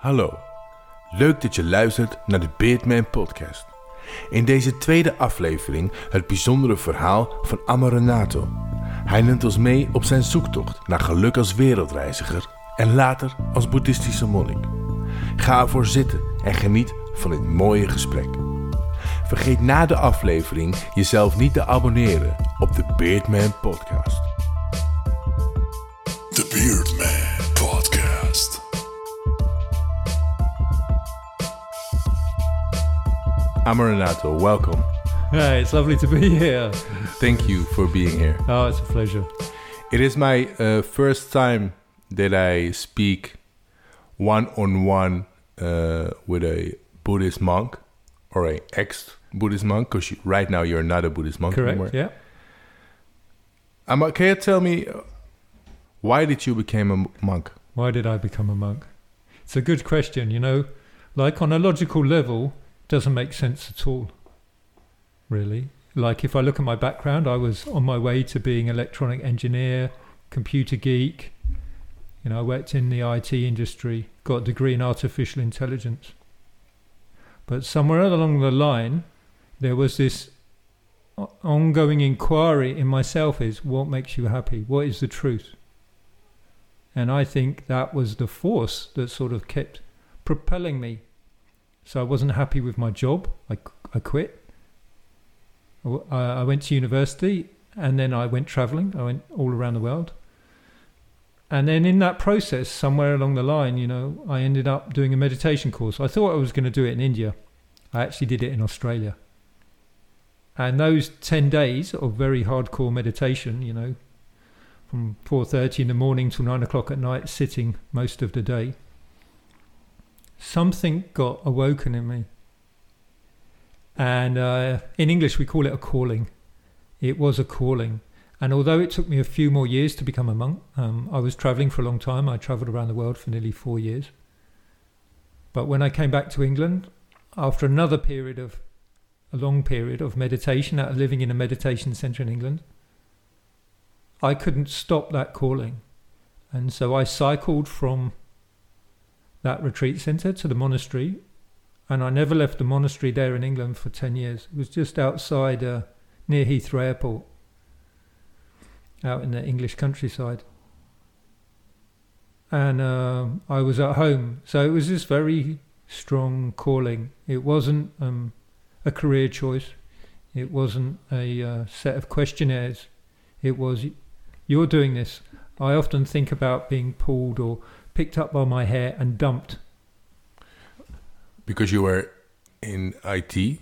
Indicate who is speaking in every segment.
Speaker 1: Hallo, leuk dat je luistert naar de Beardman Podcast. In deze tweede aflevering het bijzondere verhaal van Amarenato. Hij neemt ons mee op zijn zoektocht naar geluk als wereldreiziger en later als boeddhistische monnik. Ga ervoor zitten en geniet van dit mooie gesprek. Vergeet na de aflevering jezelf niet te abonneren op de Beardman Podcast. Amaranatho, welcome.
Speaker 2: Hey, it's lovely to be here.
Speaker 1: Thank you for being here.
Speaker 2: Oh, it's a pleasure.
Speaker 1: It is my uh, first time that I speak one on one with a Buddhist monk or a ex Buddhist monk because right now you're not a Buddhist monk
Speaker 2: Correct.
Speaker 1: anymore.
Speaker 2: Yeah.
Speaker 1: Um, can you tell me uh, why did you become a monk?
Speaker 2: Why did I become a monk? It's a good question. You know, like on a logical level, doesn't make sense at all. Really. Like if I look at my background, I was on my way to being electronic engineer, computer geek. You know, I worked in the IT industry, got a degree in artificial intelligence. But somewhere along the line, there was this ongoing inquiry in myself is what makes you happy? What is the truth? And I think that was the force that sort of kept propelling me. So I wasn't happy with my job. I, I quit. Uh, I went to university and then I went traveling. I went all around the world. And then in that process, somewhere along the line, you know, I ended up doing a meditation course. I thought I was going to do it in India. I actually did it in Australia. And those 10 days of very hardcore meditation, you know, from 4.30 in the morning till 9 o'clock at night, sitting most of the day, something got awoken in me. And uh, in English, we call it a calling. It was a calling. And although it took me a few more years to become a monk, um, I was traveling for a long time. I traveled around the world for nearly four years. But when I came back to England, after another period of a long period of meditation, uh, living in a meditation center in England, I couldn't stop that calling. And so I cycled from that retreat center to the monastery. And I never left the monastery there in England for 10 years. It was just outside uh, near Heathrow Airport, out in the English countryside. And um I was at home. So it was this very strong calling. It wasn't um, a career choice, it wasn't a uh, set of questionnaires. It was, you're doing this. I often think about being pulled or picked up by my hair and dumped.
Speaker 1: Because you were in IT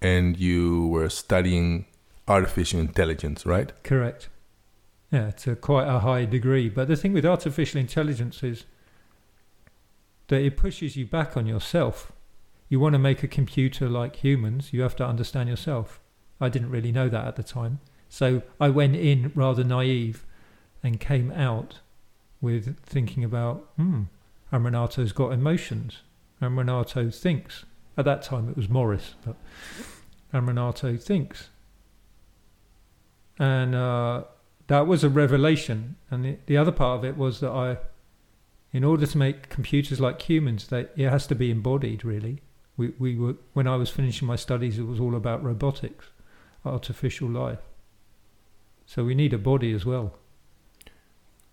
Speaker 1: and you were studying artificial intelligence, right?
Speaker 2: Correct. Yeah, to quite a high degree. But the thing with artificial intelligence is that it pushes you back on yourself. You want to make a computer like humans, you have to understand yourself. I didn't really know that at the time. So I went in rather naive and came out with thinking about, hmm, Amaranatho's got emotions. Amaranatho thinks. At that time it was Morris, but Amaranatho thinks. And uh, that was a revelation. And the, the other part of it was that I, in order to make computers like humans, they, it has to be embodied, really. We, we were, when I was finishing my studies, it was all about robotics, artificial life. So we need a body as well.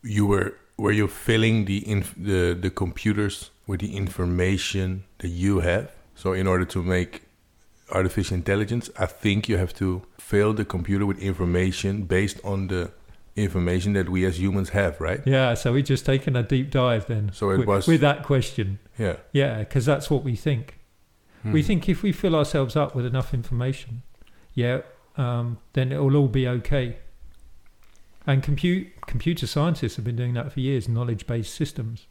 Speaker 1: You were were you filling the inf- the the computers with the information that you have? So in order to make artificial intelligence, I think you have to fill the computer with information based on the information that we as humans have, right?
Speaker 2: Yeah, so we've just taken a deep dive then.
Speaker 1: So it
Speaker 2: with,
Speaker 1: was-
Speaker 2: with that question.
Speaker 1: Yeah.
Speaker 2: Yeah, because that's what we think. We
Speaker 1: Hmm.
Speaker 2: think if we fill ourselves up with enough information, yeah, um, then it will all be okay. And compute, computer scientists have been doing that for years, knowledge based systems,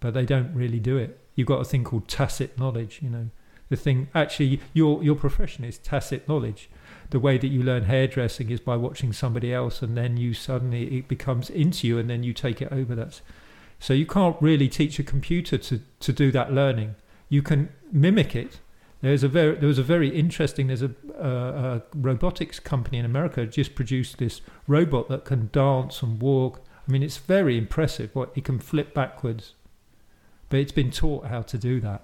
Speaker 2: but they don't really do it. You've got a thing called tacit knowledge, you know. The thing, actually, your, your profession is tacit knowledge. The way that you learn hairdressing is by watching somebody else, and then you suddenly, it becomes into you, and then you take it over. That's so you can't really teach a computer to, to do that learning. You can mimic it, There's a very there was a very interesting. There's a, uh, a robotics company in America just produced this robot that can dance and walk. I mean, it's very impressive. What it can flip backwards, but it's been taught how to do that.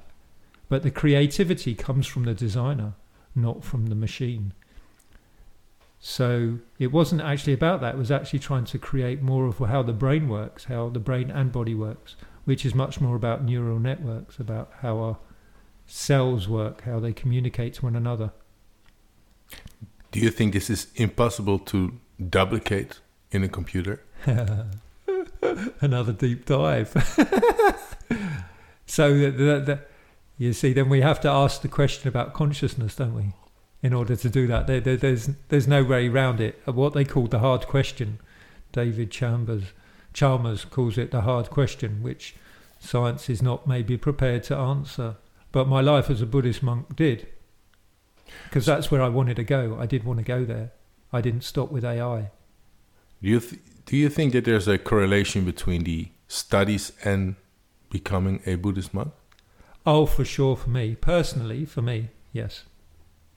Speaker 2: But the creativity comes from the designer, not from the machine. So it wasn't actually about that. It was actually trying to create more of how the brain works, how the brain and body works, which is much more about neural networks, about how our cells work, how they communicate to one another.
Speaker 1: Do you think this is impossible to duplicate in a computer?
Speaker 2: Another deep dive. so the, the, the, you see, then we have to ask the question about consciousness, don't we? In order to do that, there, there, there's there's no way around it. Uh, what they call the hard question, David Chambers Chalmers calls it the hard question, which science is not maybe prepared to answer. But my life as a Buddhist monk did, because that's where I wanted to go. I did want to go there. I didn't stop with AI.
Speaker 1: Do you th- do you think that there's a correlation between the studies and becoming a Buddhist monk?
Speaker 2: Oh, for sure, for me personally, for me, yes,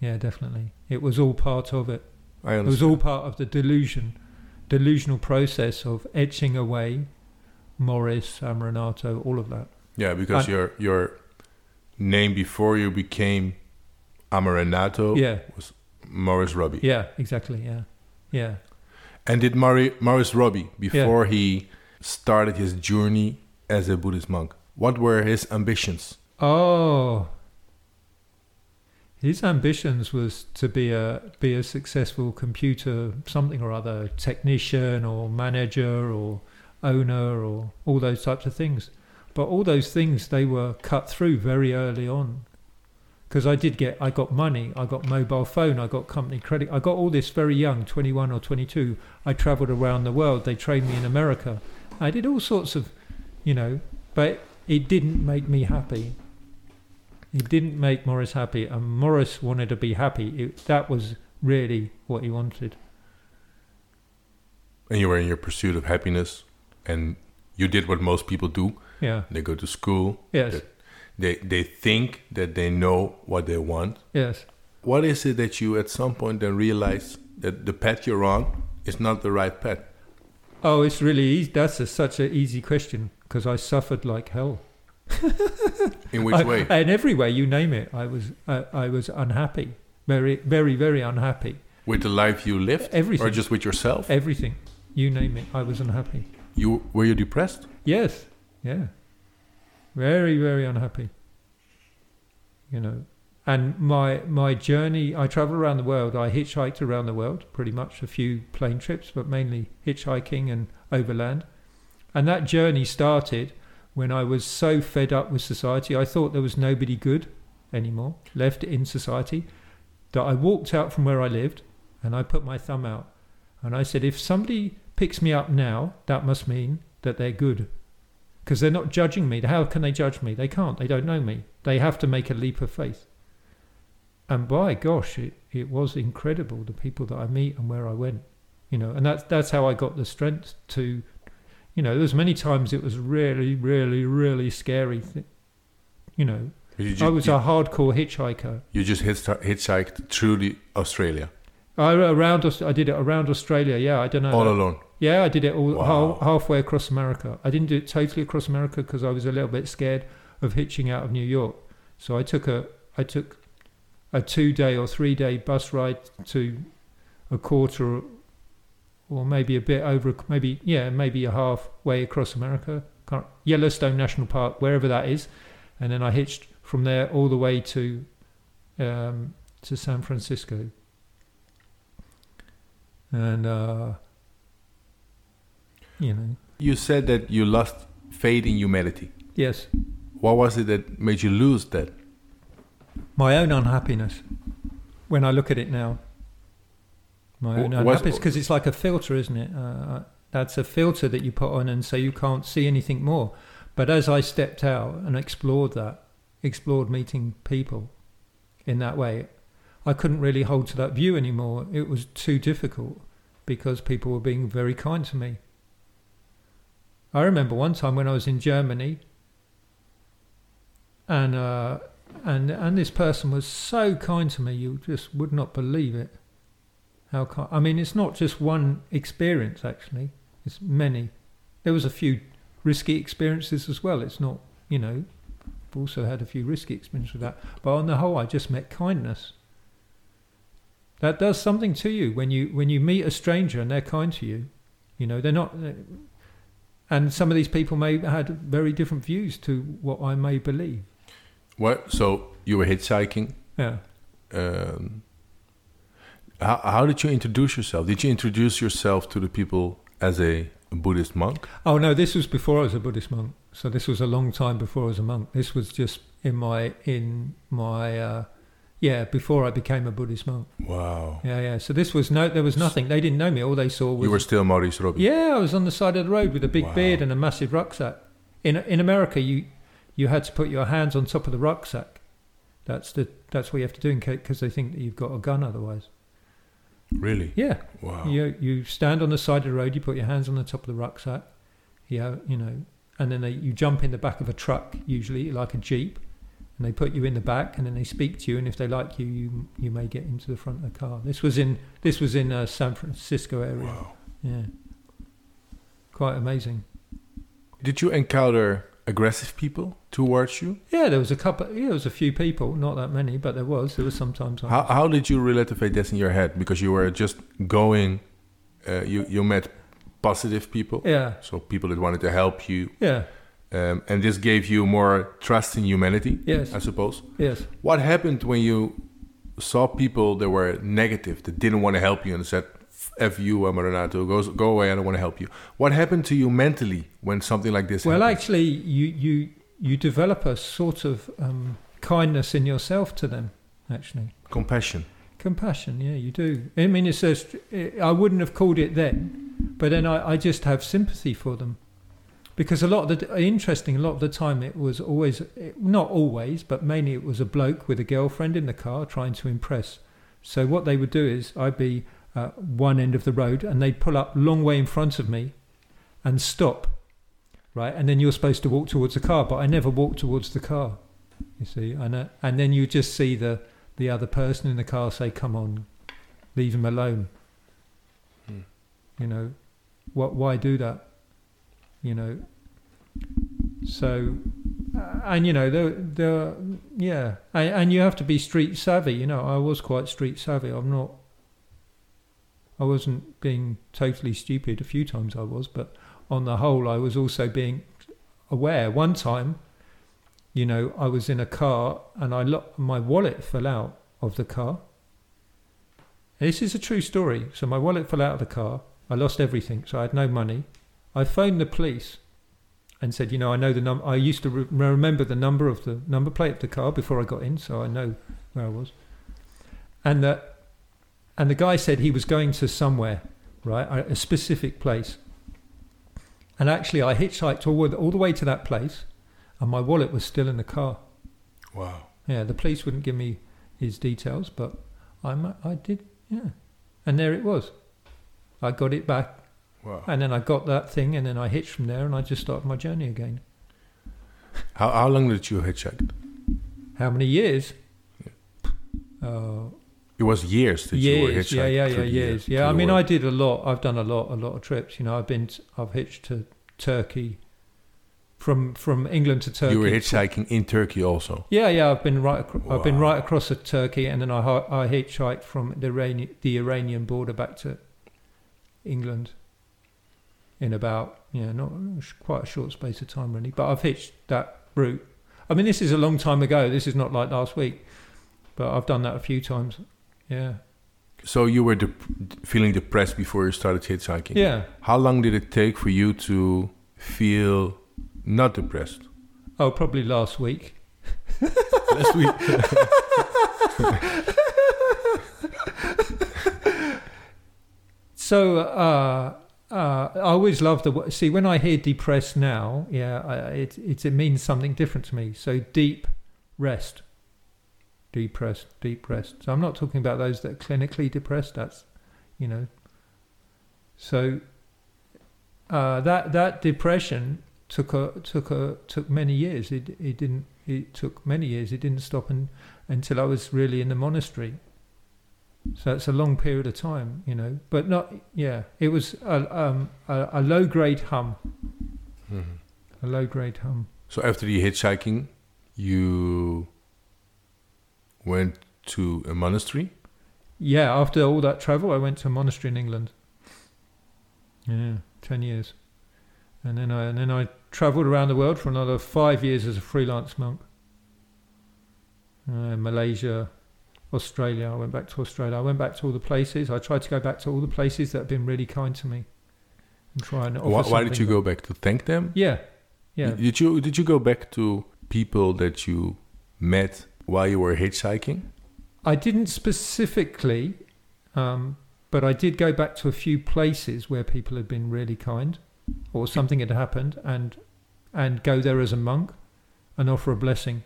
Speaker 2: yeah, definitely. It was all part of it.
Speaker 1: I
Speaker 2: It was all part of the delusion, delusional process of etching away Morris, Amaranatho, all of that.
Speaker 1: yeah, because
Speaker 2: I-
Speaker 1: your your name before you became Amaranatho
Speaker 2: Yeah,
Speaker 1: was Morris Robbie.
Speaker 2: yeah, exactly, yeah, yeah.
Speaker 1: And did Mari- Morris Robbie, before he started his journey as a Buddhist monk, what were his ambitions?
Speaker 2: Oh, his ambitions was to be a be a successful computer something or other technician or manager or owner or all those types of things. But all those things they were cut through very early on. Because I did get, I got money, I got mobile phone, I got company credit, I got all this very young, 21 or 22. I travelled around the world. They trained me in America. I did all sorts of, you know, but it didn't make me happy. It didn't make Morris happy, and Morris wanted to be happy. It, that was really what he wanted.
Speaker 1: And you were in your pursuit of happiness, and you did what most people do.
Speaker 2: Yeah.
Speaker 1: They go to school.
Speaker 2: Yes.
Speaker 1: They they think that they know what they want.
Speaker 2: Yes.
Speaker 1: What is it that you at some point then realize that the path you're on is not the right path?
Speaker 2: Oh, it's really easy. That's a, such an easy question because I suffered like hell.
Speaker 1: In which
Speaker 2: I-
Speaker 1: way?
Speaker 2: In every way, you name it. I was I, I was unhappy, very very very unhappy.
Speaker 1: with the life you lived,
Speaker 2: Everything.
Speaker 1: or just with yourself?
Speaker 2: Everything, you name it. I was unhappy.
Speaker 1: You were you depressed?
Speaker 2: Yes. Yeah. Very, very unhappy. You know. And my my journey I traveled around the world. I hitchhiked around the world, pretty much a few plane trips, but mainly hitchhiking and overland. And that journey started when I was so fed up with society. I thought there was nobody good anymore left in society that I walked out from where I lived and I put my thumb out and I said, if somebody picks me up now, that must mean that they're good because they're not judging me. How can they judge me? They can't. They don't know me. They have to make a leap of faith. And by gosh, it, it was incredible the people that I meet and where I went, you know. And that's that's how I got the strength to, you know. There's many times it was really, really, really scary. Th- you know,
Speaker 1: You,
Speaker 2: I was
Speaker 1: you,
Speaker 2: a hardcore hitchhiker.
Speaker 1: you just hitchhiked through the Australia
Speaker 2: I around I did it around Australia. Yeah, I don't know.
Speaker 1: all alone.
Speaker 2: Yeah, I did it all
Speaker 1: Wow.
Speaker 2: hal- halfway across America. I didn't do it totally across America because I was a little bit scared of hitching out of New York. So I took a I took a two day or three day bus ride to a quarter or maybe a bit over maybe yeah maybe a half way across America. Can't, Yellowstone National Park, wherever that is, and then I hitched from there all the way to um, to San Francisco. And uh, you know,
Speaker 1: You said that you lost faith in humanity.
Speaker 2: yes,
Speaker 1: What was it that made you lose that?
Speaker 2: my own unhappiness. When I look at it now, my own unhappiness because it's like a filter, isn't it? Uh, that's a filter that you put on, and so you can't see anything more. But as I stepped out and explored that, explored meeting people in that way, I couldn't really hold to that view anymore. It was too difficult because people were being very kind to me. I remember one time when I was in Germany, and uh, and and this person was so kind to me, you just would not believe it. How kind? I mean, it's not just one experience. Actually, it's many. There was a few risky experiences as well. It's not you know, I've also had a few risky experiences with that. But on the whole, I just met kindness. That does something to you when you when you meet a stranger and they're kind to you. You know, they're not. And some of these people may have had very different views to what I may believe.
Speaker 1: What? So you were hitchhiking.
Speaker 2: Yeah.
Speaker 1: Um, how, how did you introduce yourself? Did you introduce yourself to the people as a Buddhist monk?
Speaker 2: Oh no, this was before I was a Buddhist monk. So this was a long time before I was a monk. This was just in my in my uh, yeah before I became a Buddhist monk.
Speaker 1: Wow.
Speaker 2: Yeah, yeah. So this was no, there was nothing. They didn't know me. All they saw was
Speaker 1: You were still Maurice Robbie.
Speaker 2: yeah. I was on the side of the road with a big
Speaker 1: Wow.
Speaker 2: beard and a massive rucksack. In in America, you you had to put your hands on top of the rucksack. That's the that's what you have to do in because they think that you've got a gun otherwise.
Speaker 1: Really?
Speaker 2: Yeah.
Speaker 1: Wow.
Speaker 2: You you stand on the side of the road. You put your hands on the top of the rucksack. Yeah, you know, and then they, you jump in the back of a truck, usually like a jeep, and they put you in the back, and then they speak to you, and if they like you, you you may get into the front of the car. This was in this was in uh, San Francisco area.
Speaker 1: Wow.
Speaker 2: Yeah, quite amazing.
Speaker 1: Did you encounter aggressive people towards you?
Speaker 2: Yeah, there was a couple. Yeah, there was a few people, not that many, but there was. There was sometimes.
Speaker 1: How, how did you relativate this in your head? Because you were just going, uh, you, you met positive people,
Speaker 2: Yeah,
Speaker 1: so people that wanted to help you,
Speaker 2: yeah,
Speaker 1: um, and this gave you more trust in humanity,
Speaker 2: yes,
Speaker 1: I suppose.
Speaker 2: yes.
Speaker 1: What happened when you saw people that were negative, that didn't want to help you, and said, "F you, Amaranatho, go go away. I don't want to help you." What happened to you mentally when something like this?
Speaker 2: Well, actually, you you you develop a sort of um, kindness in yourself to them. Actually,
Speaker 1: compassion.
Speaker 2: compassion. Yeah, you do. I mean, it's just I wouldn't have called it then, but then I, I just have sympathy for them because a lot of the interesting. A lot of the time, it was always not always, but mainly it was a bloke with a girlfriend in the car trying to impress. So what they would do is I'd be at one end of the road and they'd pull up long way in front of me and stop right? And then you're supposed to walk towards the car, but I never walked towards the car. You see, and uh, and then you just see the the other person in the car say, "Come on, leave him alone."
Speaker 1: Hmm.
Speaker 2: You know, what? Why do that? You know. So, uh, and you know, the the yeah, and, and you have to be street savvy. You know, I was quite street savvy. I'm not. I wasn't being totally stupid. A few times I was, but on the whole, I was also being aware. One time, you know, I was in a car and I lo- my wallet fell out of the car. This is a true story. So my wallet fell out of the car. I lost everything, so I had no money. I phoned the police and said, you know, I know the number. I used to re- remember the number of the number plate of the car before I got in, so I know where I was. And the and the guy said he was going to somewhere, right, a a specific place. And actually, I hitchhiked all, the- all the way to that place, and my wallet was still in the car.
Speaker 1: Wow.
Speaker 2: Yeah, the police wouldn't give me his details, but I, I did, yeah. And there it was. I got it back,
Speaker 1: Wow.
Speaker 2: and then I got that thing, and then I hitched from there, and I just started my journey again.
Speaker 1: How how long did you hitchhike?
Speaker 2: How many years? Uh,
Speaker 1: It was years that you were
Speaker 2: years,
Speaker 1: hitchhiking.
Speaker 2: yeah, yeah, yeah,
Speaker 1: the-
Speaker 2: years. Yeah, I mean, I did a lot. I've done a lot, a lot of trips. You know, I've been, t- I've hitched to Turkey, from from England to Turkey.
Speaker 1: You were hitchhiking in Turkey also.
Speaker 2: Yeah, yeah, I've been right. Acro- I've been right across to Turkey, and then I I hitchhiked from the Iranian the Iranian border back to England. In about yeah, not quite a short space of time really, but I've hitched that route. I mean, this is a long time ago. This is not like last week, but I've done that a few times. Yeah,
Speaker 1: So you were dep- feeling depressed before you started hitchhiking.
Speaker 2: yeah.
Speaker 1: How long did it take for you to feel not depressed?
Speaker 2: Oh, probably last week.
Speaker 1: Last week.
Speaker 2: So uh, uh, I always love the see when I hear depressed now. Yeah, I, it, it it means something different to me. So deep rest, depressed, deep rest. So I'm not talking about those that are clinically depressed. That's you know. So uh, that that depression took a took a took many years. It it didn't. It took many years. It didn't stop un, until I was really in the monastery. So it's a long period of time, you know. But not, yeah. It was a, um, a, a low grade hum,
Speaker 1: Mhm.
Speaker 2: a low grade hum.
Speaker 1: So after the hitchhiking, you went to a monastery.
Speaker 2: Yeah, after all that travel, I went to a monastery in England. Yeah, ten years, and then I and then I travelled around the world for another five years as a freelance monk. Uh, Malaysia, Australia. I went back to Australia. I went back to all the places. I tried to go back to all the places that have been really kind to me, and try and offer
Speaker 1: Why, why did you go back to thank them?
Speaker 2: Yeah, yeah.
Speaker 1: Did you did you go back to people that you met while you were hitchhiking?
Speaker 2: I didn't specifically, um, but I did go back to a few places where people had been really kind, or something had happened, and and go there as a monk and offer a blessing.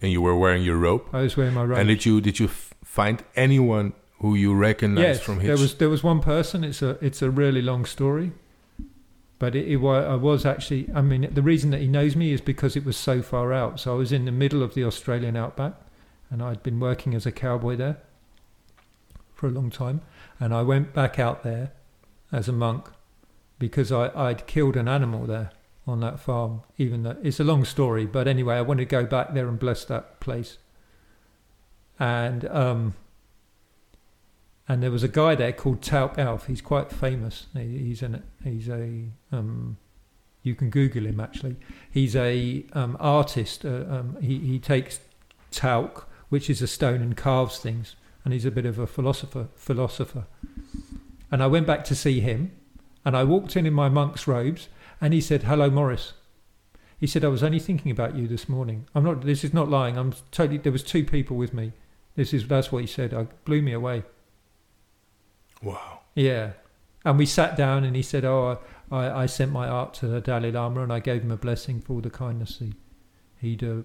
Speaker 1: And you were wearing your robe.
Speaker 2: I was wearing my robe.
Speaker 1: And did you did you f- find anyone who you recognized
Speaker 2: yes,
Speaker 1: from hitch?
Speaker 2: there was there was one person. It's a it's a really long story, but it, it I was actually. I mean, the reason that he knows me is because it was so far out. So I was in the middle of the Australian outback, and I'd been working as a cowboy there for a long time, and I went back out there as a monk because I I'd killed an animal there on that farm. Even though it's a long story, but anyway, I wanted to go back there and bless that place, and um. And there was a guy there called Tauk Alf. He's quite famous. He- He's an he's a um, you can Google him actually. He's a um, artist. Uh, um, he he takes talc, which is a stone, and carves things. And he's a bit of a philosopher. Philosopher. And I went back to see him, and I walked in in my monk's robes, and he said, "Hello, Morris." He said, "I was only thinking about you this morning. I'm not. This is not lying. I'm totally. There was two people with me. This is that's what he said. I blew me away."
Speaker 1: wow.
Speaker 2: Yeah. And we sat down and he said, Oh, I, I sent my art to the Dalai Lama and I gave him a blessing for all the kindness he, he'd, uh,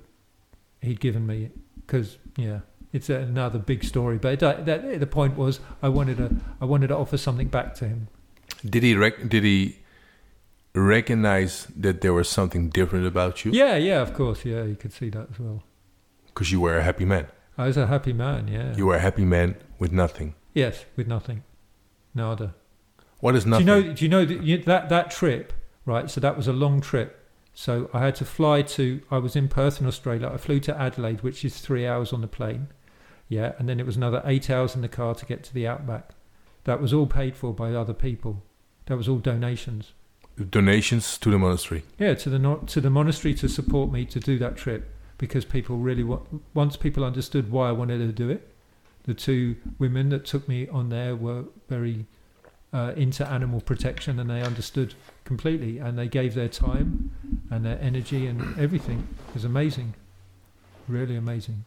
Speaker 2: he'd given me. Because, yeah, it's another big story. But that, that, the point was, I wanted, to, I wanted to offer something back to him.
Speaker 1: Did he rec- did he recognize that there was something different about you?
Speaker 2: Yeah, yeah, of course. Yeah, you could see that as well.
Speaker 1: Because you were a happy man.
Speaker 2: I was a happy man, yeah.
Speaker 1: You were a happy man with nothing.
Speaker 2: yes, with nothing. Nada.
Speaker 1: What is nothing?
Speaker 2: Do you know? Do you know that, you, that that trip? Right. So that was a long trip. So I had to fly to. I was in Perth in Australia. I flew to Adelaide, which is three hours on the plane. Yeah, and then it was another eight hours in the car to get to the outback. That was all paid for by other people. That was all donations.
Speaker 1: Donations to the monastery.
Speaker 2: Yeah, to the no- to the monastery to support me to do that trip because people really wa- once people understood why I wanted to do it. The two women that took me on there were very uh, into animal protection and they understood completely and they gave their time and their energy and everything. It was amazing, really amazing.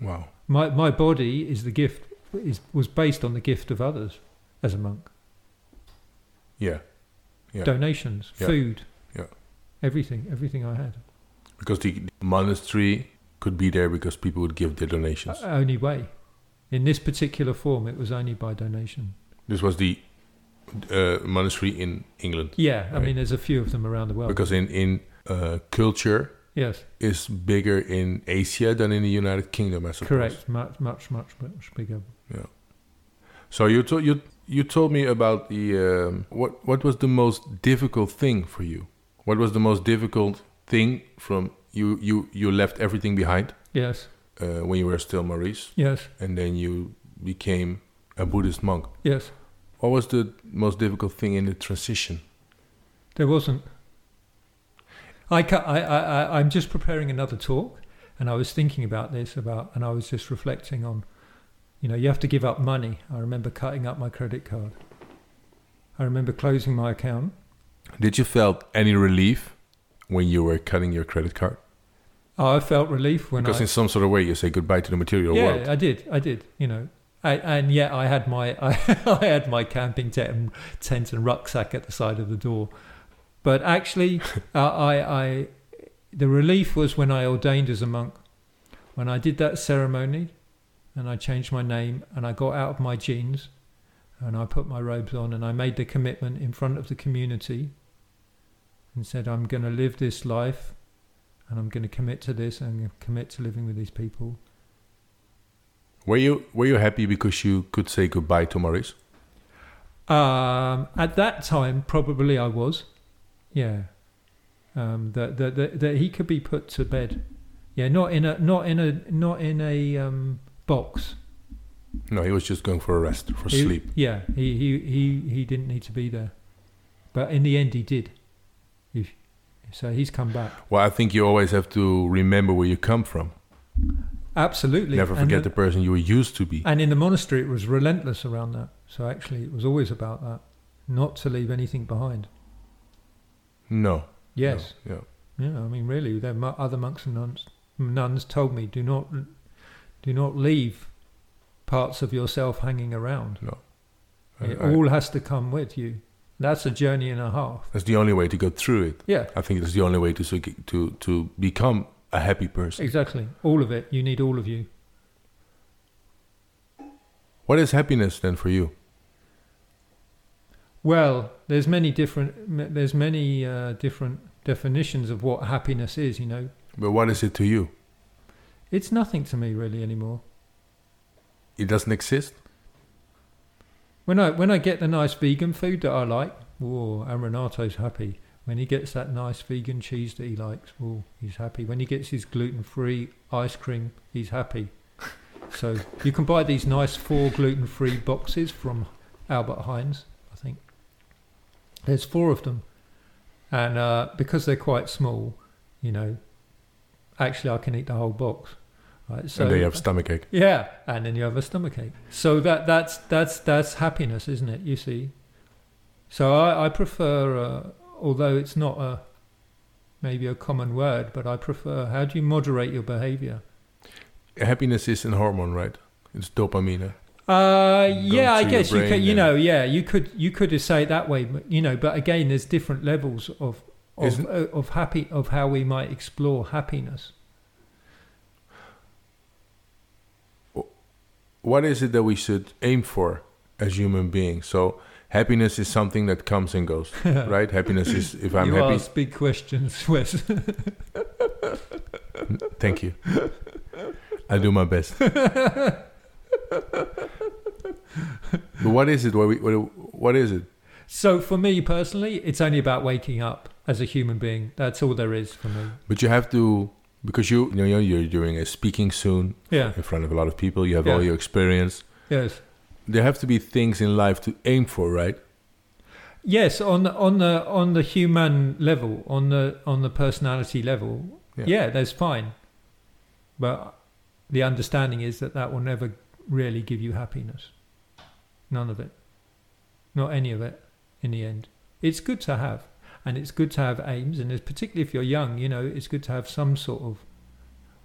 Speaker 1: Wow.
Speaker 2: My my body is the gift is was based on the gift of others as a monk.
Speaker 1: Yeah. Yeah.
Speaker 2: Donations,
Speaker 1: Yeah.
Speaker 2: food,
Speaker 1: Yeah.
Speaker 2: everything, everything I had.
Speaker 1: Because the monastery could be there because people would give their donations.
Speaker 2: Uh, only way. In this particular form, it was only by donation.
Speaker 1: this was the uh, monastery in England.
Speaker 2: Yeah, I mean, there's a few of them around the world.
Speaker 1: Because in in uh, culture
Speaker 2: yes,
Speaker 1: is bigger in Asia than in the United Kingdom, I suppose.
Speaker 2: correct. Much, much, much, much bigger. Yeah.
Speaker 1: So you told you you told me about the um, what what was the most difficult thing for you? What was the most difficult thing from you you you left everything behind
Speaker 2: Yes,
Speaker 1: uh, when you were still Maurice,
Speaker 2: yes,
Speaker 1: and then you became a Buddhist monk.
Speaker 2: yes.
Speaker 1: What was the most difficult thing in the transition?
Speaker 2: There wasn't. I, ca- I, I, I, I'm just preparing another talk, and I was thinking about this about, and I was just reflecting on, you know, you have to give up money. I remember cutting up my credit card. I remember closing my account.
Speaker 1: Did you felt any relief when you were cutting your credit card?
Speaker 2: Oh, I felt relief when
Speaker 1: Because
Speaker 2: I.
Speaker 1: in some sort of way you say goodbye to the material
Speaker 2: yeah,
Speaker 1: world.
Speaker 2: I did. I did. You know, I, and yet I had my I, I had my camping tent and, tent and rucksack at the side of the door. But actually, uh, I I the relief was when I ordained as a monk. When I did that ceremony, and I changed my name, and I got out of my jeans, and I put my robes on, and I made the commitment in front of the community, and said, "I'm going to live this life." And I'm going to commit to this and commit to living with these people.
Speaker 1: Were you were you happy because you could say goodbye to Maurice?
Speaker 2: Um, at that time, probably I was. Yeah. um, that, that that that he could be put to bed. Yeah, not in a not in a not in a um, box.
Speaker 1: No, he was just going for a rest, for
Speaker 2: He-
Speaker 1: sleep.
Speaker 2: Yeah, he, he he he didn't need to be there, but in the end he did. He, so he's come back.
Speaker 1: Well, I think you always have to remember where you come from.
Speaker 2: Absolutely.
Speaker 1: Never forget
Speaker 2: the-
Speaker 1: the person you were used to be.
Speaker 2: And in the monastery, it was relentless around that. So actually, it was always about that, not to leave anything behind.
Speaker 1: No.
Speaker 2: Yes.
Speaker 1: No, yeah.
Speaker 2: Yeah. I mean, really, the mo- other monks and nuns, nuns told me, do not, do not leave parts of yourself hanging around.
Speaker 1: No.
Speaker 2: It
Speaker 1: I- I-
Speaker 2: all has to come with you. That's a journey and a half.
Speaker 1: that's the only way to go through it.
Speaker 2: Yeah.
Speaker 1: I think that's the only way to to to become a happy person.
Speaker 2: Exactly. All of it. You need all of you.
Speaker 1: What is happiness then for you?
Speaker 2: Well, there's many different. There's many uh, different definitions of what happiness is. You know,
Speaker 1: But what is it to you?
Speaker 2: It's nothing to me really anymore.
Speaker 1: It doesn't exist.
Speaker 2: When I when I get the nice vegan food that I like, oh, and Renato's happy. When he gets that nice vegan cheese that he likes, oh, he's happy. When he gets his gluten-free ice cream, he's happy. so you can buy these nice four gluten-free boxes from Albert Heijn's, I think. There's four of them, and uh, because they're quite small, you know, actually I can eat the whole box. Right, so
Speaker 1: and they have stomachache.
Speaker 2: yeah, and then you have a stomachache. So that that's that's that's happiness, isn't it? You see. So I I prefer, uh, although it's not a maybe a common word, but I prefer. How do you moderate your behavior?
Speaker 1: Happiness is an hormone, right? It's dopamine.
Speaker 2: Uh, yeah, I guess you could. You know, yeah, you could you could say it that way, but you know, but again, there's different levels of of uh, of happy of how we might explore happiness.
Speaker 1: What is it that we should aim for as human beings? So happiness is something that comes and goes, right? Happiness is if I'm
Speaker 2: you
Speaker 1: happy.
Speaker 2: ask big questions, Wes.
Speaker 1: Thank you. I do my best. but what is it? What, we, what, what is it?
Speaker 2: So for me personally, it's only about waking up as a human being. That's all there is for me.
Speaker 1: But you have to because you you know you're doing a speaking soon
Speaker 2: Yeah.
Speaker 1: in front of a lot of people. You have
Speaker 2: Yeah.
Speaker 1: all your experience.
Speaker 2: Yes.
Speaker 1: There have to be things in life to aim for, right?
Speaker 2: Yes, on the on the on the human level, on the on the personality level,
Speaker 1: Yeah.
Speaker 2: yeah, that's fine. But the understanding is that that will never really give you happiness. None of it. Not any of it in the end. It's good to have and it's good to have aims and particularly if you're young, you know, it's good to have some sort of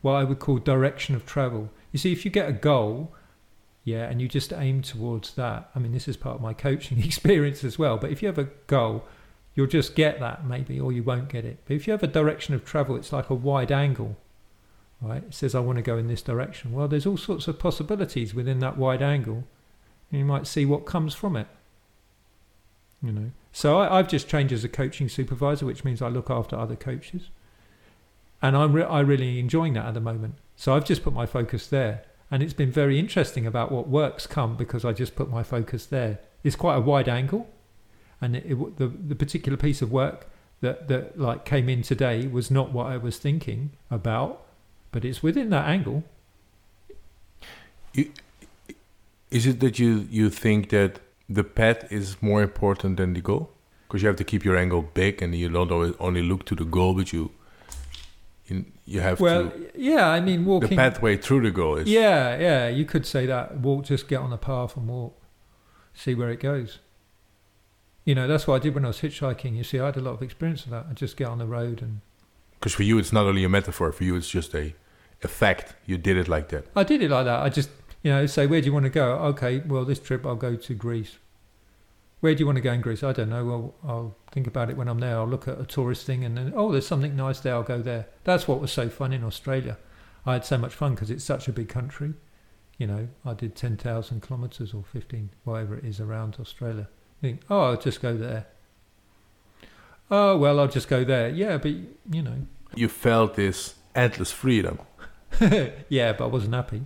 Speaker 2: what I would call direction of travel. You see if you get a goal yeah, and you just aim towards that. I mean, this is part of my coaching experience as well. But if you have a goal, you'll just get that maybe, or you won't get it. But if you have a direction of travel, it's like a wide angle, right? It says, I want to go in this direction. Well, there's all sorts of possibilities within that wide angle. And you might see what comes from it. You know, so I, I've just changed as a coaching supervisor, which means I look after other coaches, and I'm re- I really enjoying that at the moment. So I've just put my focus there and it's been very interesting about what works come because I just put my focus there. It's quite a wide angle, and it, it, the the particular piece of work that that like came in today was not what I was thinking about, but it's within that angle.
Speaker 1: Is it that you you think that the path is more important than the goal? Because you have to keep your angle big, and you don't always only look to the goal, but you you, you have
Speaker 2: Well,
Speaker 1: to
Speaker 2: yeah, I mean walking the
Speaker 1: pathway through the goal is
Speaker 2: Yeah, yeah, you could say that. Walk, just get on the path and walk, see where it goes. You know, that's what I did when I was hitchhiking. You see, I had a lot of experience of that. I just get on the road and
Speaker 1: Because for you, it's not only a metaphor. For you, it's just a, a fact. You did it like that.
Speaker 2: I did it like that. I just, you know, say, where do you want to go? Okay, well, this trip I'll go to Greece. Where do you want to go in Greece? I don't know. Well, I'll think about it when I'm there. I'll look at a tourist thing and then, oh, there's something nice there. I'll go there. That's what was so fun in Australia. I had so much fun because it's such a big country. You know, I did 10,000 kilometres or 15, whatever it is around Australia. Think, oh, I'll just go there. Oh, well, I'll just go there. Yeah, but, you know.
Speaker 1: You felt this endless freedom.
Speaker 2: yeah, but I wasn't happy.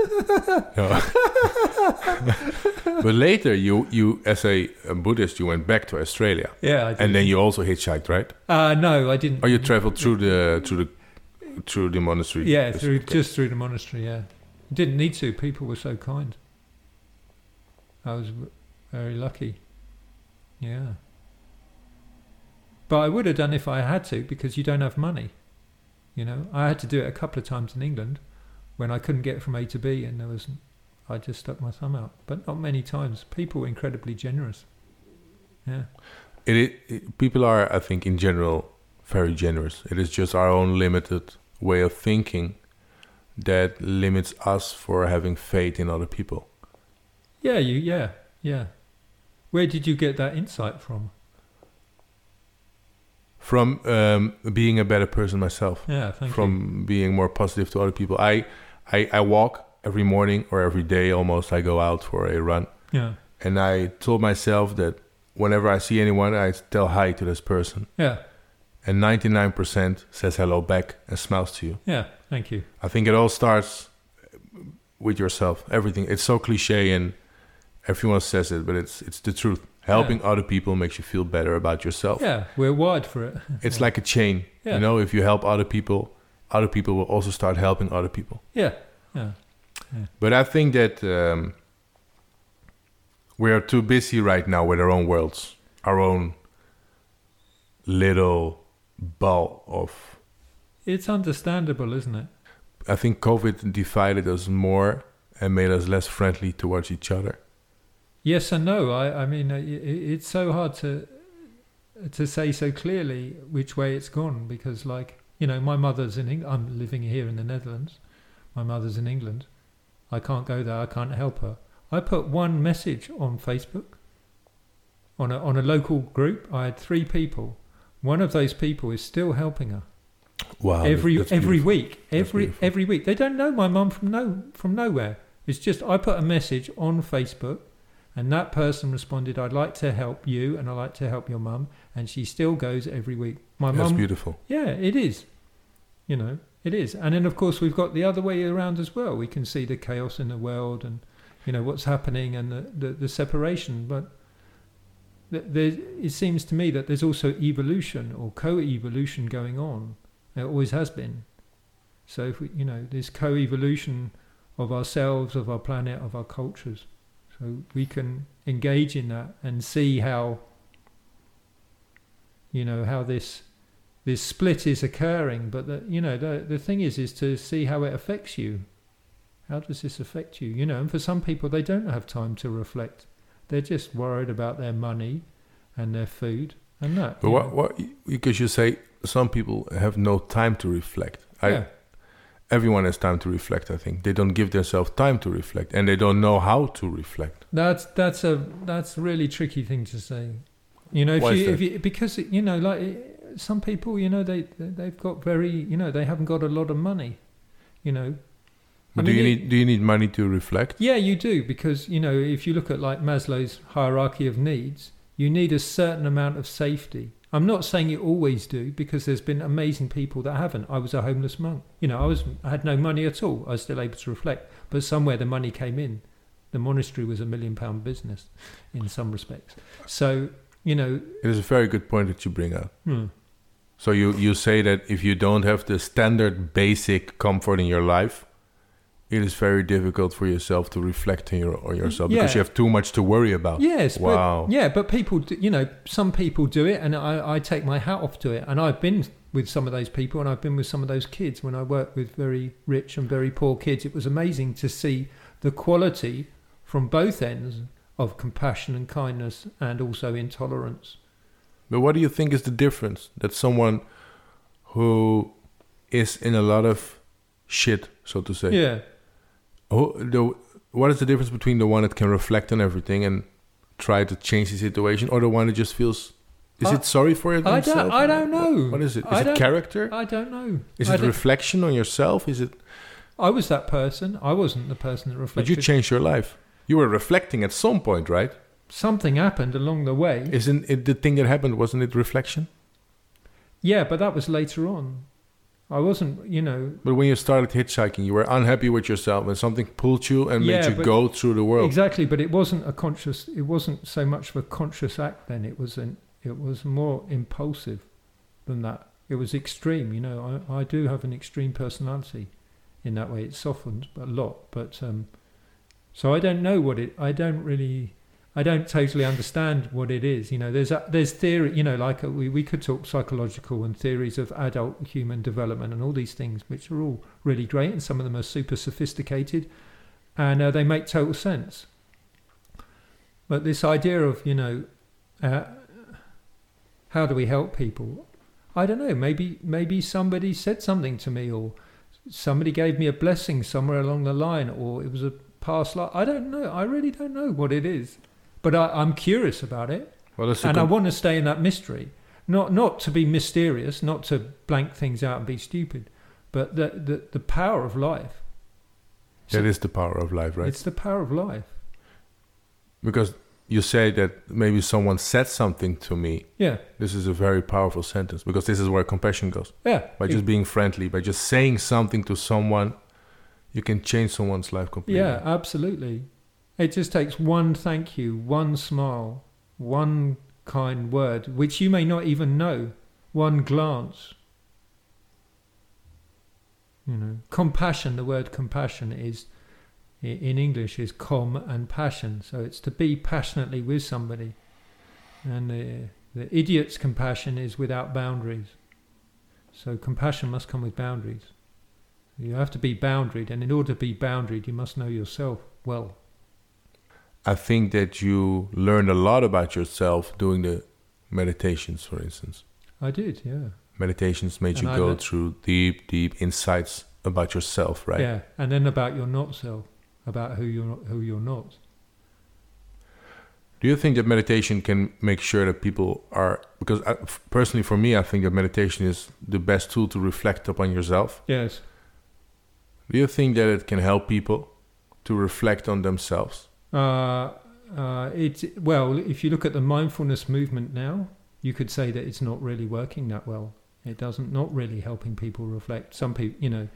Speaker 1: But later, you you as a, a Buddhist, you went back to Australia,
Speaker 2: Yeah, I did.
Speaker 1: and then you also hitchhiked, right?
Speaker 2: uh, no, I didn't.
Speaker 1: Or you traveled through the through the through the monastery.
Speaker 2: Yeah, through
Speaker 1: okay.
Speaker 2: just through the monastery. Yeah, didn't need to. People were so kind. I was very lucky. Yeah, but I would have done if I had to because you don't have money. You know, I had to do it a couple of times in England when I couldn't get from A to B, and there was, I just stuck my thumb out. But not many times. People were incredibly generous. Yeah.
Speaker 1: It, it, it- people are, I think, in general, very generous. It is just our own limited way of thinking that limits us for having faith in other people.
Speaker 2: Yeah, you. Yeah, yeah. Where did you get that insight from?
Speaker 1: From um, being a better person myself,
Speaker 2: Yeah, thank you.
Speaker 1: from being more positive to other people. I, I, I walk every morning or every day almost. I go out for a run,
Speaker 2: Yeah,
Speaker 1: and I told myself that whenever I see anyone, I tell hi to this person,
Speaker 2: yeah,
Speaker 1: and ninety nine percent says hello back and smiles to you.
Speaker 2: yeah. Thank you.
Speaker 1: I think it all starts with yourself. Everything. It's so cliche and everyone says it, but it's it's the truth. Helping other people makes you feel better about yourself.
Speaker 2: Yeah, we're wired for it.
Speaker 1: It's
Speaker 2: Yeah.
Speaker 1: like a chain.
Speaker 2: Yeah.
Speaker 1: You know, if you help other people, other people will also start helping other people.
Speaker 2: Yeah, yeah,
Speaker 1: But I think that um, we are too busy right now with our own worlds, our own little ball of.
Speaker 2: it's understandable, isn't it?
Speaker 1: I think COVID divided us more and made us less friendly towards each other.
Speaker 2: Yes and no. I, I mean, uh, it's so hard to to say so clearly which way it's gone because, like, you know, my mother's in. Eng- I'm living here in the Netherlands. My mother's in England. I can't go there. I can't help her. I put one message on Facebook. On a on a local group, I had three people. One of those people is still helping her.
Speaker 1: Wow.
Speaker 2: every every
Speaker 1: beautiful.
Speaker 2: week, every every week. They don't know my mum from no from nowhere. It's just I put a message on Facebook, and that person responded, "I'd like to help you, and I'd like to help your mum," and she still goes every week. My
Speaker 1: That's
Speaker 2: mum,
Speaker 1: beautiful.
Speaker 2: yeah, it is. You know, it is. And then of course we've got the other way around as well. We can see the chaos in the world, and you know what's happening, and the the, the separation, but. There, it seems to me that there's also evolution or co-evolution going on. There always has been. So if we, you know, there's co-evolution of ourselves, of our planet, of our cultures. So we can engage in that and see how, you know, how this this split is occurring. But the, you know, the the thing is, is to see how it affects you. How does this affect you? You know, and for some people, they don't have time to reflect. They're just worried about their money and their food and that.
Speaker 1: But what, what, because you say some people have no time to reflect. I,
Speaker 2: yeah.
Speaker 1: Everyone has time to reflect, I think. They don't give themselves time to reflect and they don't know how to reflect.
Speaker 2: That's that's a that's a really tricky thing to say. You know, if
Speaker 1: Why
Speaker 2: you, if you because you know, like some people, you know, they they've got very, you know, they haven't got a lot of money. You know,
Speaker 1: But
Speaker 2: I
Speaker 1: do you need do you need money to reflect?
Speaker 2: yeah, you do because you know, if you look at like Maslow's hierarchy of needs, you need a certain amount of safety. I'm not saying you always do because there's been amazing people that haven't. I was a homeless monk. You know, I was I had no money at all. I was still able to reflect, but somewhere the money came in. The monastery was a million pound business in some respects. So, you know,
Speaker 1: It is a very good point that you bring up.
Speaker 2: hmm,
Speaker 1: So you, you say that if you don't have the standard basic comfort in your life, it is very difficult for yourself to reflect on, your, on yourself because you have too much to worry about.
Speaker 2: Yes,
Speaker 1: Wow.
Speaker 2: but yeah, but people, do, you know, some people do it, and I, I take my hat off to it. And I've been with some of those people, and I've been with some of those kids when I worked with very rich and very poor kids. It was amazing to see the quality from both ends of compassion and kindness, and also intolerance.
Speaker 1: But what do you think is the difference that someone who is in a lot of shit, so to say,
Speaker 2: Yeah,
Speaker 1: who, the, what is the difference between the one that can reflect on everything and try to change the situation, or the one that just feels? Is
Speaker 2: I-
Speaker 1: it sorry for it?
Speaker 2: I don't- I don't know.
Speaker 1: What is it? Is
Speaker 2: I
Speaker 1: it character?
Speaker 2: I don't know.
Speaker 1: Is
Speaker 2: I,
Speaker 1: it reflection on yourself? Is it?
Speaker 2: I was that person. I wasn't the person that
Speaker 1: But
Speaker 2: reflected.
Speaker 1: you changed your life. You were reflecting at some point, right?
Speaker 2: Something happened along the way.
Speaker 1: Isn't it the thing that happened? Wasn't it reflection?
Speaker 2: Yeah, but that was later on. I wasn't, you know,
Speaker 1: But when you started hitchhiking, you were unhappy with yourself, and something pulled you and made you go through the world.
Speaker 2: exactly. But it wasn't a conscious. It wasn't so much of a conscious act. Then it was an. It was more impulsive than that. It was extreme. You know, I, I do have an extreme personality. In that way, it softened a lot. But um, so I don't know what it. I don't really. I don't totally understand what it is. You know, there's a, there's theory. You know, like uh we we could talk psychological and theories of adult human development and all these things, which are all really great, and some of them are super sophisticated, and uh, they make total sense. But this idea of you know, uh, how do we help people? I don't know. Maybe maybe somebody said something to me, or somebody gave me a blessing somewhere along the line, or it was a past life. I don't know. I really don't know what it is, but I, I'm curious about it,
Speaker 1: well,
Speaker 2: and I want to stay in that mystery. Not not to be mysterious, not to blank things out and be stupid, but the the, the power of life.
Speaker 1: that is the power of life, right?
Speaker 2: It's the power of life.
Speaker 1: because you say that maybe someone said something to me.
Speaker 2: Yeah,
Speaker 1: This is a very powerful sentence because this is where compassion goes.
Speaker 2: yeah.
Speaker 1: By just being friendly, by just saying something to someone, you can change someone's life completely.
Speaker 2: Yeah, absolutely. It just takes one thank you, one smile, one kind word, which you may not even know, one glance. You know, compassion, the word compassion is, in English, is com and passion. So it's to be passionately with somebody. And the, the idiot's compassion is without boundaries. So compassion must come with boundaries. You have to be boundaried, and in order to be boundaried, you must know yourself well.
Speaker 1: I think that you learned a lot about yourself doing the meditations, for instance.
Speaker 2: I did, yeah.
Speaker 1: Meditations made
Speaker 2: And
Speaker 1: you
Speaker 2: I
Speaker 1: go through deep, deep insights about yourself, right?
Speaker 2: Yeah, and then about your not self, about who you're not, who you're not.
Speaker 1: Do you think that meditation can make sure that people are because I, f- personally for me I think that meditation is the best tool to reflect upon yourself.
Speaker 2: Yes,
Speaker 1: Do you think that it can help people to reflect on themselves?
Speaker 2: uh, uh, it well. If you look at the mindfulness movement now, you could say that it's not really working that well. It doesn't not really helping people reflect. Some people, you know,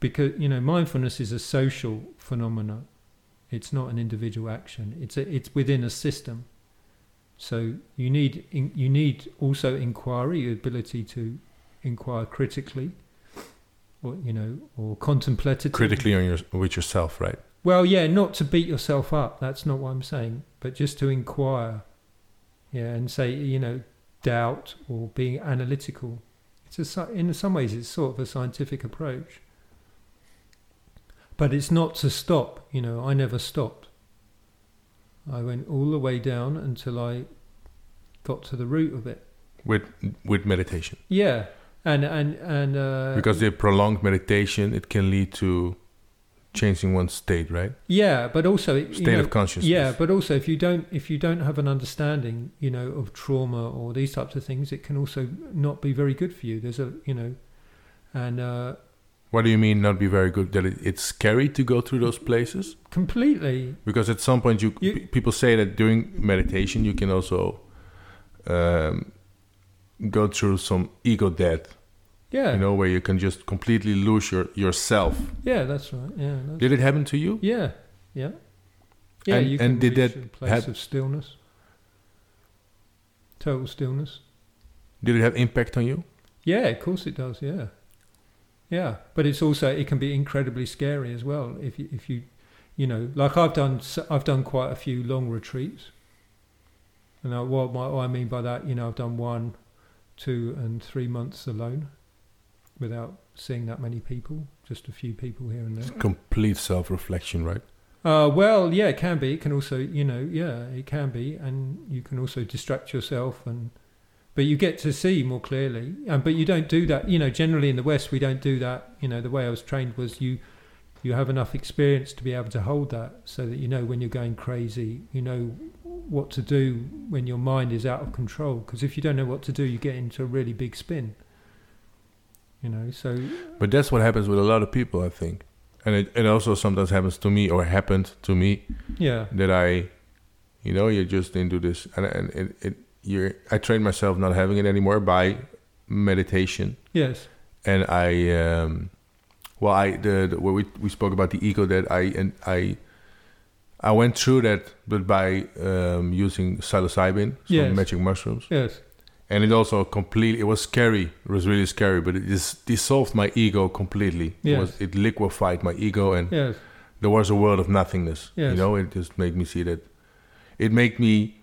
Speaker 2: because you know, mindfulness is a social phenomena. It's not an individual action. It's a, it's within a system. So you need you need also inquiry, ability to inquire critically, or you know, or contemplatively.
Speaker 1: Critically on your with yourself, right?
Speaker 2: Well, yeah, not to beat yourself up. That's not what I'm saying, but just to inquire, yeah, and say you know, doubt or being analytical. It's a in some ways it's sort of a scientific approach, but it's not to stop. You know, I never stopped. I went all the way down until I got to the root of it.
Speaker 1: With with meditation.
Speaker 2: Yeah, and and and uh,
Speaker 1: because the prolonged meditation it can lead to changing one's state, right?
Speaker 2: yeah, but also it, you
Speaker 1: State
Speaker 2: know,
Speaker 1: of consciousness.
Speaker 2: Yeah, but also if you don't if you don't have an understanding, you know, of trauma or these types of things, it can also not be very good for you. There's a you know, and uh,
Speaker 1: What do you mean not be very good? That it, it's scary to go through those places?
Speaker 2: completely
Speaker 1: Because at some point you,
Speaker 2: You-
Speaker 1: p- people say that during meditation you can also um, go through some ego death,
Speaker 2: yeah
Speaker 1: you know, where you can just completely lose your yourself.
Speaker 2: yeah that's right yeah that's,
Speaker 1: Did it happen to you?
Speaker 2: yeah yeah yeah
Speaker 1: And-
Speaker 2: you can
Speaker 1: and did
Speaker 2: reach
Speaker 1: that
Speaker 2: a place
Speaker 1: have-
Speaker 2: of stillness, total stillness.
Speaker 1: Did it have impact on you?
Speaker 2: Yeah, of course it does. Yeah, yeah. But it's also it can be incredibly scary as well if you, if you you know like I've done I've done quite a few long retreats. And I, what, what I mean by that, you know, I've done one, two, and three months alone, without seeing that many people, just a few people here and
Speaker 1: It's
Speaker 2: there.
Speaker 1: complete self-reflection, right?
Speaker 2: Uh, well, yeah, it can be. It can also, you know, yeah, it can be, and you can also distract yourself, and but you get to see more clearly. And but you don't do that. You know, generally in the West, we don't do that. You know, the way I was trained was you you have enough experience to be able to hold that, so that you know when you're going crazy, you know what to do when your mind is out of control. Because if you don't know what to do, you get into a really big spin. You know, so
Speaker 1: But that's what happens with a lot of people, I think. And it, it also sometimes happens to me or happened to me
Speaker 2: yeah,
Speaker 1: that I, you know, you're just into this, and and it, it you're I trained myself not having it anymore by meditation,
Speaker 2: yes,
Speaker 1: and I, um, well, I the, the where we we spoke about the ego that I and I. I went through that, but by um, using psilocybin, so
Speaker 2: Yes.
Speaker 1: magic mushrooms,
Speaker 2: Yes.
Speaker 1: And it also completely. It was scary. It was really scary, but it just dissolved my ego completely. It, was, it liquefied my ego, and
Speaker 2: Yes.
Speaker 1: there was a world of nothingness. You know, it just made me see that. It made me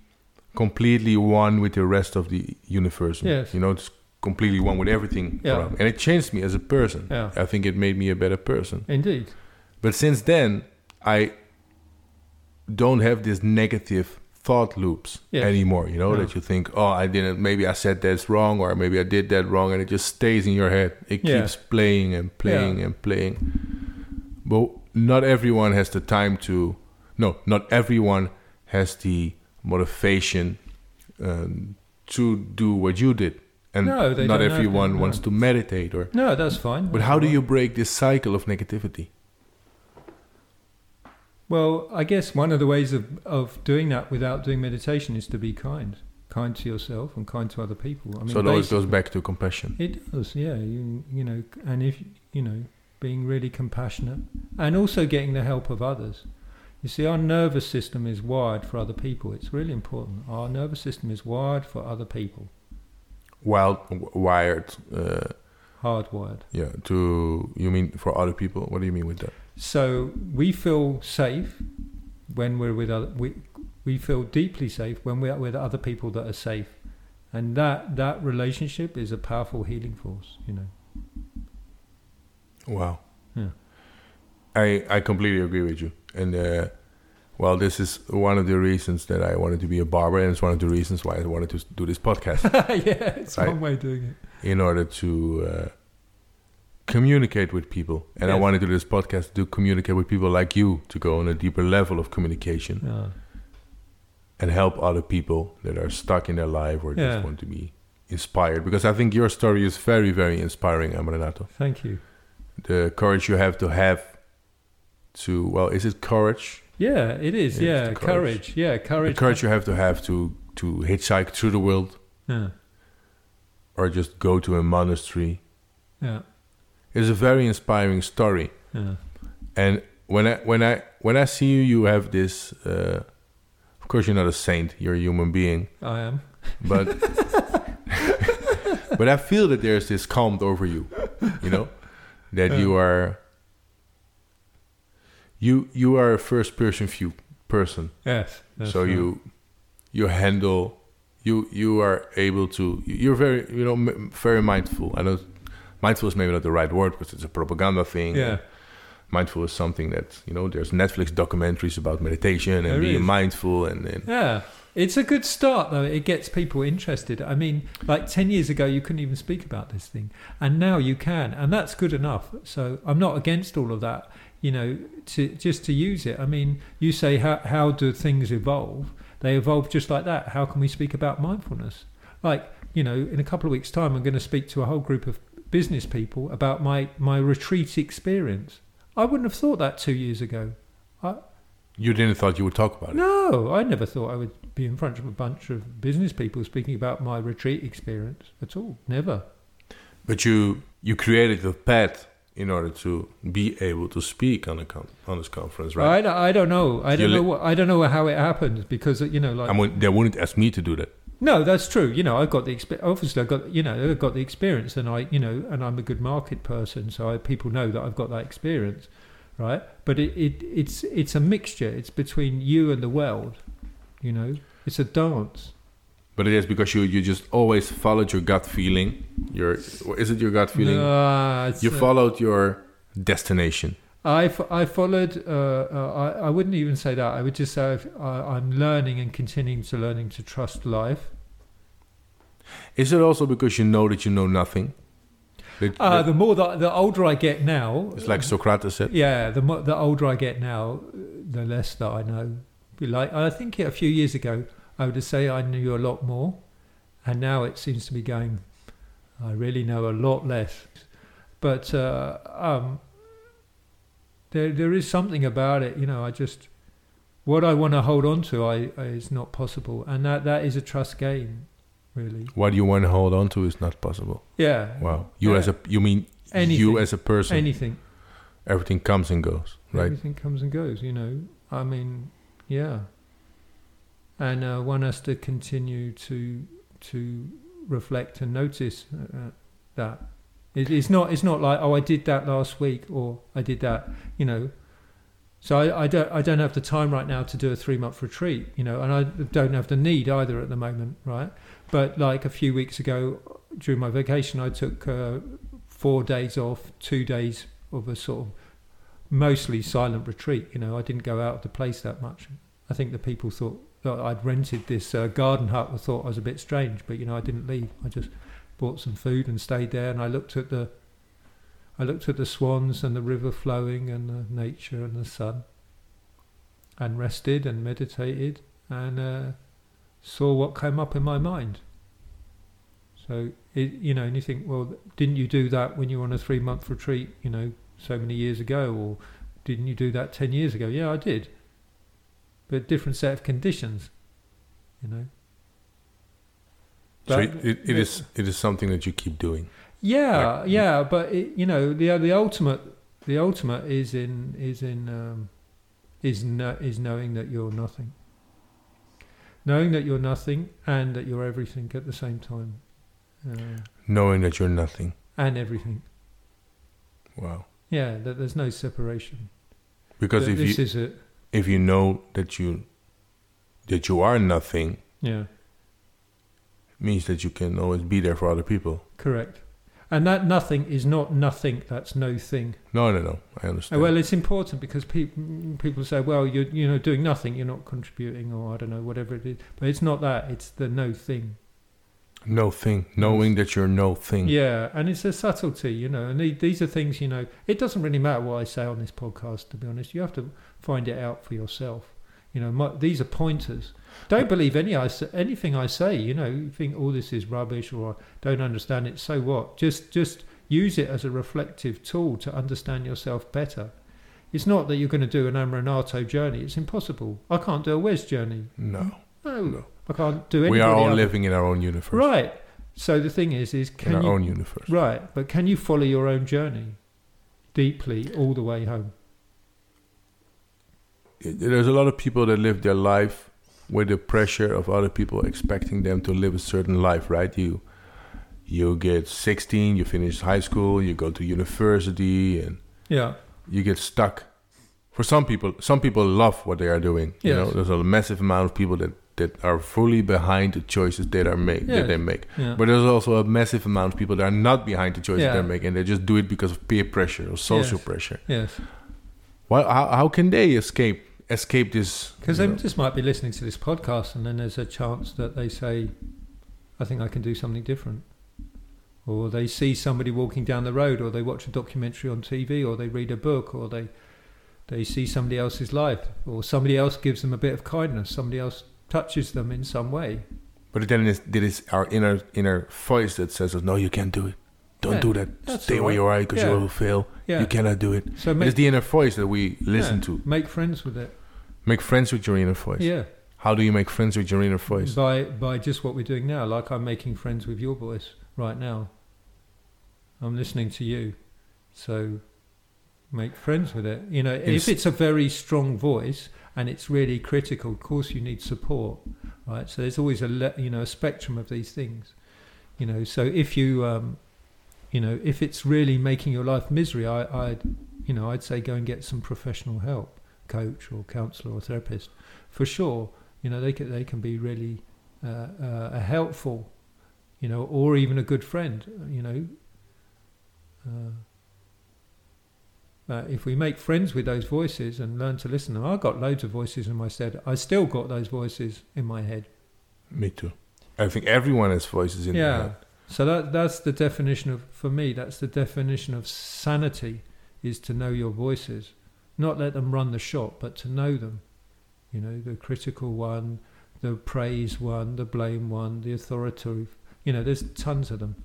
Speaker 1: completely one with the rest of the universe.
Speaker 2: Yes.
Speaker 1: You know, it's completely one with everything
Speaker 2: Yeah.
Speaker 1: around. And it changed me as a person.
Speaker 2: Yeah.
Speaker 1: I think it made me a better person.
Speaker 2: Indeed.
Speaker 1: But since then, I don't have this negative thought loops anymore. You know,
Speaker 2: Yeah.
Speaker 1: that you think, oh, I didn't, maybe I said that's wrong, or maybe I did that wrong, and it just stays in your head. It
Speaker 2: Yeah.
Speaker 1: keeps playing and playing and playing. But not everyone has the time to, no, not everyone has the motivation um, to do what you did. And
Speaker 2: No,
Speaker 1: not everyone wants to meditate or.
Speaker 2: No, that's fine.
Speaker 1: But
Speaker 2: That's
Speaker 1: how do you break this cycle of negativity?
Speaker 2: Well, I guess one of the ways of, of doing that without doing meditation is to be kind. Kind to yourself and kind to other people. I mean,
Speaker 1: so it always goes back to compassion.
Speaker 2: It does, yeah. You, you know, and if, you know, being really compassionate and also getting the help of others. You see, our nervous system is wired for other people. It's really important. Our nervous system is wired for other people,
Speaker 1: Wild, w- wired, uh,
Speaker 2: hardwired.
Speaker 1: yeah. To you mean for other people? What do you mean with that?
Speaker 2: So we feel safe when we're with other. We we feel deeply safe when we're with other people that are safe, and that that relationship is a powerful healing force. You know.
Speaker 1: Wow.
Speaker 2: Yeah.
Speaker 1: I I completely agree with you. And uh, well, this is one of the reasons that I wanted to be a barber, and it's one of the reasons why I wanted to do this podcast
Speaker 2: yeah, it's
Speaker 1: Right.
Speaker 2: one way of doing it.
Speaker 1: in order to uh, communicate with people. And I wanted to do this podcast to communicate with people like you to go on a deeper level of communication
Speaker 2: Yeah.
Speaker 1: and help other people that are stuck in their life or
Speaker 2: Yeah.
Speaker 1: just want to be inspired. Because I think your story is very, very inspiring, Amaranatho.
Speaker 2: Thank you.
Speaker 1: The courage you have to have to, well, is it courage?
Speaker 2: Yeah, it is.
Speaker 1: Yeah,
Speaker 2: Yeah,
Speaker 1: courage.
Speaker 2: courage. Yeah, courage.
Speaker 1: The courage you have to have to, to hitchhike through the world
Speaker 2: Yeah,
Speaker 1: or just go to a monastery.
Speaker 2: yeah,
Speaker 1: It's a very inspiring story.
Speaker 2: yeah.
Speaker 1: And when I when I when I see you, you have this. Uh, of course, you're not a saint. You're a human being,
Speaker 2: I am.
Speaker 1: but but I feel that there's this calm over you. You know that you are. You you are a first person view person,
Speaker 2: Yes.
Speaker 1: so
Speaker 2: right.
Speaker 1: you you handle you you are able to you're very you know m- very mindful. I know mindful is maybe not the right word because it's a propaganda thing
Speaker 2: Yeah.
Speaker 1: mindful is something that you know there's netflix documentaries about meditation and
Speaker 2: There
Speaker 1: being
Speaker 2: is.
Speaker 1: mindful and, and
Speaker 2: Yeah. It's a good start, though. It gets people interested. I mean, like 10 years ago, you couldn't even speak about this thing. And now you can. And that's good enough. So I'm not against all of that, you know, to just to use it. I mean, you say, how, how do things evolve? They evolve just like that. How can we speak about mindfulness? Like, you know, in a couple of weeks' time, I'm going to speak to a whole group of business people about my, my retreat experience. I wouldn't have thought that two years ago. I,
Speaker 1: you didn't thought you would talk about it
Speaker 2: no, I never thought I would be in front of a bunch of business people speaking about my retreat experience at all. Never.
Speaker 1: but you you created the path in order to be able to speak on a con- on this conference right
Speaker 2: I, don't- I don't know. I don't know.
Speaker 1: li-
Speaker 2: I don't know how it happened because you know, like
Speaker 1: I mean, they wouldn't ask me to do that
Speaker 2: no, that's true. You know, I've got the expe- obviously I've got you know I've got the experience, and I you know, and I'm a good market person, so I, people know that I've got that experience, right? But it, it it's it's a mixture. It's between you and the world. You know, it's a dance.
Speaker 1: But it is because you you just always followed your gut feeling your is it your gut feeling you
Speaker 2: uh,
Speaker 1: followed your destination
Speaker 2: I, I followed. Uh, uh, I, I wouldn't even say that. I would just say I, I'm learning and continuing to learning to trust life.
Speaker 1: is it also because you know that you know nothing That-
Speaker 2: Uh,
Speaker 1: that-
Speaker 2: the more that the older I get now,
Speaker 1: it's like socrates said
Speaker 2: yeah, the more, the older I get now, the less that I know. Like I think a few years ago, I would say I knew a lot more, and now it seems to be going. I really know a lot less, but uh, um, there there is something about it. You know, I just what I want to hold on to, I, I is not possible, and that that is a trust game. really.
Speaker 1: What you want to hold on to is not possible.
Speaker 2: Yeah.
Speaker 1: Wow. You
Speaker 2: Yeah.
Speaker 1: as a you mean
Speaker 2: Anything.
Speaker 1: you as a person.
Speaker 2: Anything.
Speaker 1: everything comes and goes, right?
Speaker 2: Everything comes and goes, you know. I mean, yeah. And uh, one has to continue to to reflect and notice uh, that it, it's not it's not like oh I did that last week or I did that, you know. So I, I don't I don't have the time right now to do a three month retreat, you know, and I don't have the need either at the moment, right? But like a few weeks ago during my vacation, I took uh, four days off, two days of a sort of mostly silent retreat. You know, I didn't go out of the place that much. I think the people thought that I'd rented this uh, garden hut and thought I was a bit strange, but you know, I didn't leave. I just bought some food and stayed there, and I looked at the, I looked at the swans and the river flowing and the nature and the sun, and rested and meditated and uh, saw what came up in my mind. So it, you know, and you think, well, didn't you do that when you were on a three-month retreat? You know, so many years ago, or didn't you do that 10 years ago? Yeah, I did. But different set of conditions, you know.
Speaker 1: so it, it, it is it is something that you keep doing.
Speaker 2: Yeah,
Speaker 1: Like-
Speaker 2: yeah, but it, you know, the the ultimate the ultimate is in is in um, is no, is knowing that you're nothing. Knowing that you're nothing and that you're everything at the same time. Uh,
Speaker 1: Knowing that you're nothing.
Speaker 2: and everything.
Speaker 1: Wow.
Speaker 2: Yeah, that there's no separation.
Speaker 1: Because
Speaker 2: That
Speaker 1: if
Speaker 2: this
Speaker 1: you
Speaker 2: is it.
Speaker 1: If you know that you that you are nothing,
Speaker 2: Yeah.
Speaker 1: means that you can always be there for other people.
Speaker 2: Correct. And that nothing is not nothing, that's no thing.
Speaker 1: No, no, no. I understand.
Speaker 2: Well, it's important because people people say, well, you're you know doing nothing, you're not contributing, or I don't know, whatever it is. But it's not that; it's the no thing.
Speaker 1: no thing. Knowing that you're no thing.
Speaker 2: Yeah, and it's a subtlety, you know. And these are things, you know. It doesn't really matter what I say on this podcast, to be honest. You have to find it out for yourself. You know, my, these are pointers. Don't believe any I anything I say. You know, you think all this is rubbish or I don't understand it. So what? Just just use it as a reflective tool to understand yourself better. It's not that you're going to do an Amaranatho journey. It's impossible. I can't do a Wes journey.
Speaker 1: No.
Speaker 2: No,
Speaker 1: No.
Speaker 2: I can't do.
Speaker 1: We are all
Speaker 2: else.
Speaker 1: living in our own universe.
Speaker 2: right. So the thing is, is
Speaker 1: In
Speaker 2: can
Speaker 1: our
Speaker 2: you
Speaker 1: own universe.
Speaker 2: Right, but can you follow your own journey deeply all the way home?
Speaker 1: There's a lot of people that live their life with the pressure of other people expecting them to live a certain life, right? You you get 16, you finish high school, you go to university and
Speaker 2: Yeah,
Speaker 1: you get stuck. For some people, some people love what they are doing. You know, there's a massive amount of people that, that are fully behind the choices that are make
Speaker 2: Yes.
Speaker 1: that they make.
Speaker 2: yeah,
Speaker 1: But there's also a massive amount of people that are not behind the choices
Speaker 2: Yeah.
Speaker 1: they're making. They just do it because of peer pressure or social
Speaker 2: Yes.
Speaker 1: pressure.
Speaker 2: yes.
Speaker 1: Why? How, how can they escape escape this?
Speaker 2: Because they
Speaker 1: know?
Speaker 2: just might be listening to this podcast, and then there's a chance that they say, "I think I can do something different," or they see somebody walking down the road, or they watch a documentary on TV, or they read a book, or they they see somebody else's life, or somebody else gives them a bit of kindness, somebody else touches them in some way.
Speaker 1: But then it's, there is our inner inner voice that says, "No, you can't do it. Don't
Speaker 2: Yeah,
Speaker 1: do that. Stay where you are because
Speaker 2: Yeah.
Speaker 1: you will fail.
Speaker 2: Yeah.
Speaker 1: You cannot do it."
Speaker 2: So
Speaker 1: It's the inner voice that we listen to.
Speaker 2: Make friends with it.
Speaker 1: Make friends with your inner voice.
Speaker 2: Yeah.
Speaker 1: How do you make friends with your inner voice?
Speaker 2: By by just what we're doing now, like I'm making friends with your voice right now. I'm listening to you, so make friends with it. You know, if it's a very strong voice and it's really critical, of course you need support, right? So there's always a le- you know a spectrum of these things. You know, so if you um, you know if it's really making your life misery, I, I'd you know I'd say go and get some professional help, coach or counselor or therapist, for sure you know they can they can be really uh, uh, helpful you know or even a good friend you know uh, uh, if we make friends with those voices and learn to listen to them, I've got loads of voices in my head. I still got those voices in my head.
Speaker 1: Me too. I think everyone has voices in their head.
Speaker 2: So that that's the definition of for me. That's the definition of sanity is to know your voices, not let them run the shop, but to know them. You know, the critical one, the praise one, the blame one, the authoritative. You know, there's tons of them.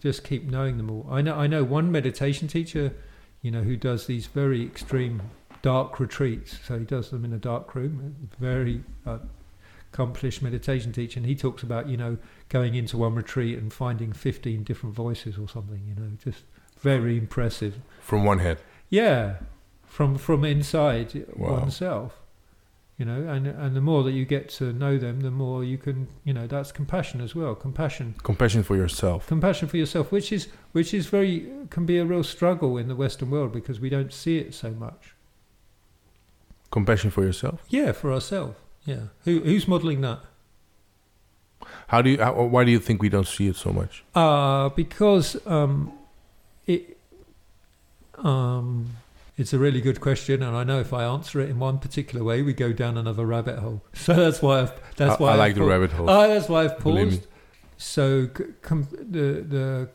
Speaker 2: Just keep knowing them all. I know. I know one meditation teacher, you know, who does these very extreme dark retreats. So he does them in a dark room, very uh, accomplished meditation teacher, and he talks about you know going into one retreat and finding fifteen different voices or something. You know, just very impressive.
Speaker 1: From one head.
Speaker 2: Yeah, from from inside
Speaker 1: Wow.
Speaker 2: oneself. You know, and and the more that you get to know them, the more you can, you know, that's compassion as well. Compassion,
Speaker 1: Compassion for yourself.
Speaker 2: compassion for yourself, which is which is very can be a real struggle in the Western world because we don't see it so much.
Speaker 1: Compassion for yourself.
Speaker 2: Yeah, for ourselves. Yeah, who who's modelling that?
Speaker 1: How do you? How, why do you think we don't see it so much?
Speaker 2: Uh, because um, it um, it's a really good question, and I know if I answer it in one particular way, we go down another rabbit hole. So that's why I've that's
Speaker 1: I,
Speaker 2: why
Speaker 1: I
Speaker 2: I've
Speaker 1: like the rabbit hole.
Speaker 2: Oh, that's why I've paused. So com- the the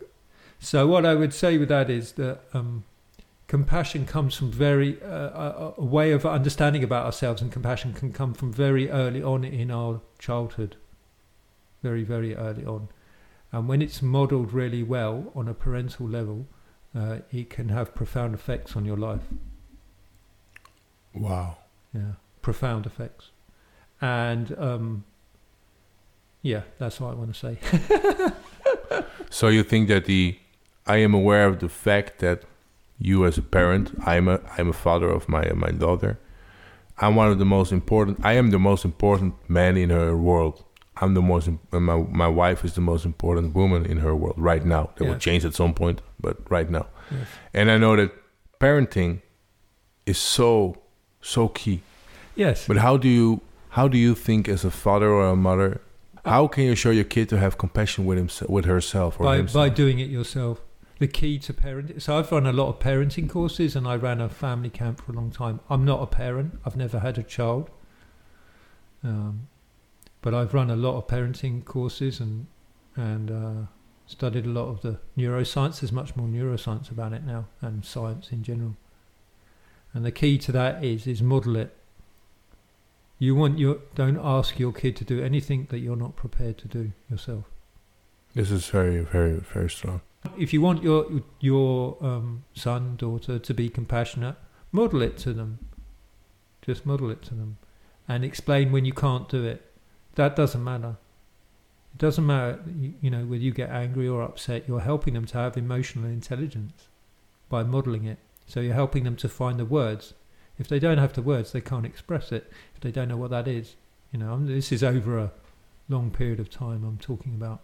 Speaker 2: so what I would say with that is that um, compassion comes from very uh, a, a way of understanding about ourselves, and compassion can come from very early on in our childhood, very very early on, and when it's modelled really well on a parental level, uh, it can have profound effects on your life.
Speaker 1: wow.
Speaker 2: Yeah, profound effects, and um, yeah, that's what I want to say.
Speaker 1: So you think that the I am aware of the fact that you as a parent, I'm a I'm a father of my my daughter. I'm one of the most important. I am the most important man in her world. I'm the most. uh, My my wife is the most important woman in her world right now. That will change at some point, but right now.
Speaker 2: Yes.
Speaker 1: And I know that parenting is so so key.
Speaker 2: Yes.
Speaker 1: But how do you how do you think as a father or a mother? How can you show your kid to have compassion with himself, with herself, or
Speaker 2: by,
Speaker 1: himself?
Speaker 2: by doing it yourself. The key to parenting. So I've run a lot of parenting courses, and I ran a family camp for a long time. I'm not a parent. I've never had a child, um, but I've run a lot of parenting courses and and uh, studied a lot of the neuroscience. There's much more neuroscience about it now, and science in general. And the key to that is is model it. You want your don't ask your kid to do anything that you're not prepared to do yourself.
Speaker 1: This is very, very, very strong.
Speaker 2: If you want your your um, son daughter to be compassionate model it to them. Just model it to them and explain when you can't do it. That doesn't matter. It doesn't matter you, you know whether you get angry or upset. You're helping them to have emotional intelligence by modeling it. So you're helping them to find the words. If they don't have the words they can't express it. If they don't know what that is you know I'm- this is over a long period of time i'm talking about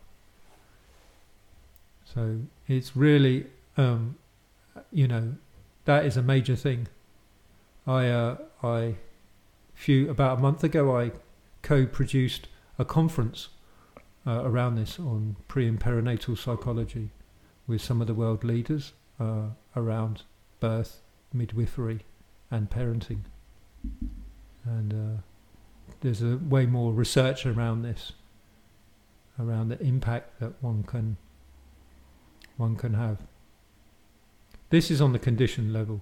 Speaker 2: so it's really, um, you know, that is a major thing. I, uh, I, few about a month ago, I co-produced a conference uh, around this on pre and perinatal psychology with some of the world leaders uh, around birth, midwifery, and parenting. And uh, there's a way more research around this, around the impact that one can one can have. This is on the condition level.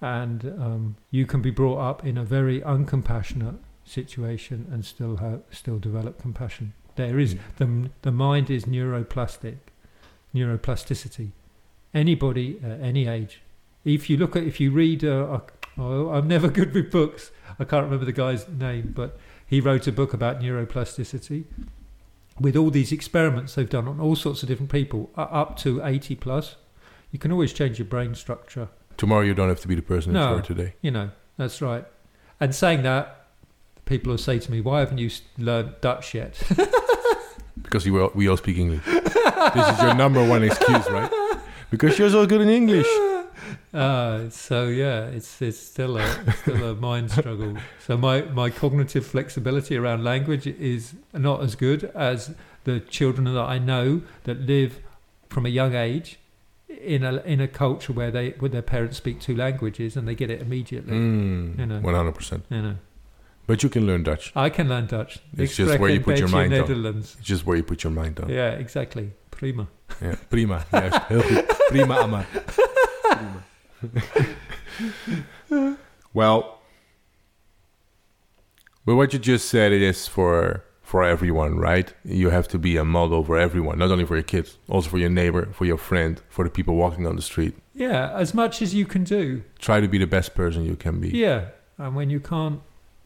Speaker 2: And um, you can be brought up in a very uncompassionate situation and still have, still develop compassion. There is the the mind is neuroplastic, neuroplasticity. Anybody at any age, if you look at if you read, uh, oh, I'm never good with books. I can't remember the guy's name, but he wrote a book about neuroplasticity with all these experiments they've done on all sorts of different people, up to 80 plus. You can always change your brain structure.
Speaker 1: Tomorrow you don't have to be the person
Speaker 2: No.
Speaker 1: you are today.
Speaker 2: You know, that's right. And saying that, people will say to me, "Why haven't you learned Dutch yet?"
Speaker 1: Because we all, we all speak English. this is your number one excuse, right? Because you're so good in English.
Speaker 2: Uh, so yeah, it's it's still a it's still a mind struggle. So my my cognitive flexibility around language is not as good as the children that I know that live from a young age in a in a culture where they where their parents speak two languages and they get it immediately.
Speaker 1: Mm,
Speaker 2: You know.
Speaker 1: 100%.
Speaker 2: You know,
Speaker 1: But you can learn Dutch.
Speaker 2: I can learn Dutch.
Speaker 1: It's just where you put your mind on.
Speaker 2: Netherlands.
Speaker 1: It's just where you put your mind on.
Speaker 2: Yeah, exactly. Prima.
Speaker 1: Ja, prima. Goed. Prima, Amma. Prima. well, but what you just said, it is for for everyone, right? You have to be a model for everyone, not only for your kids, also for your neighbor, for your friend, for the people walking on the street.
Speaker 2: Yeah, as much as you can do.
Speaker 1: Try to be the best person you can be.
Speaker 2: Yeah, and when you can't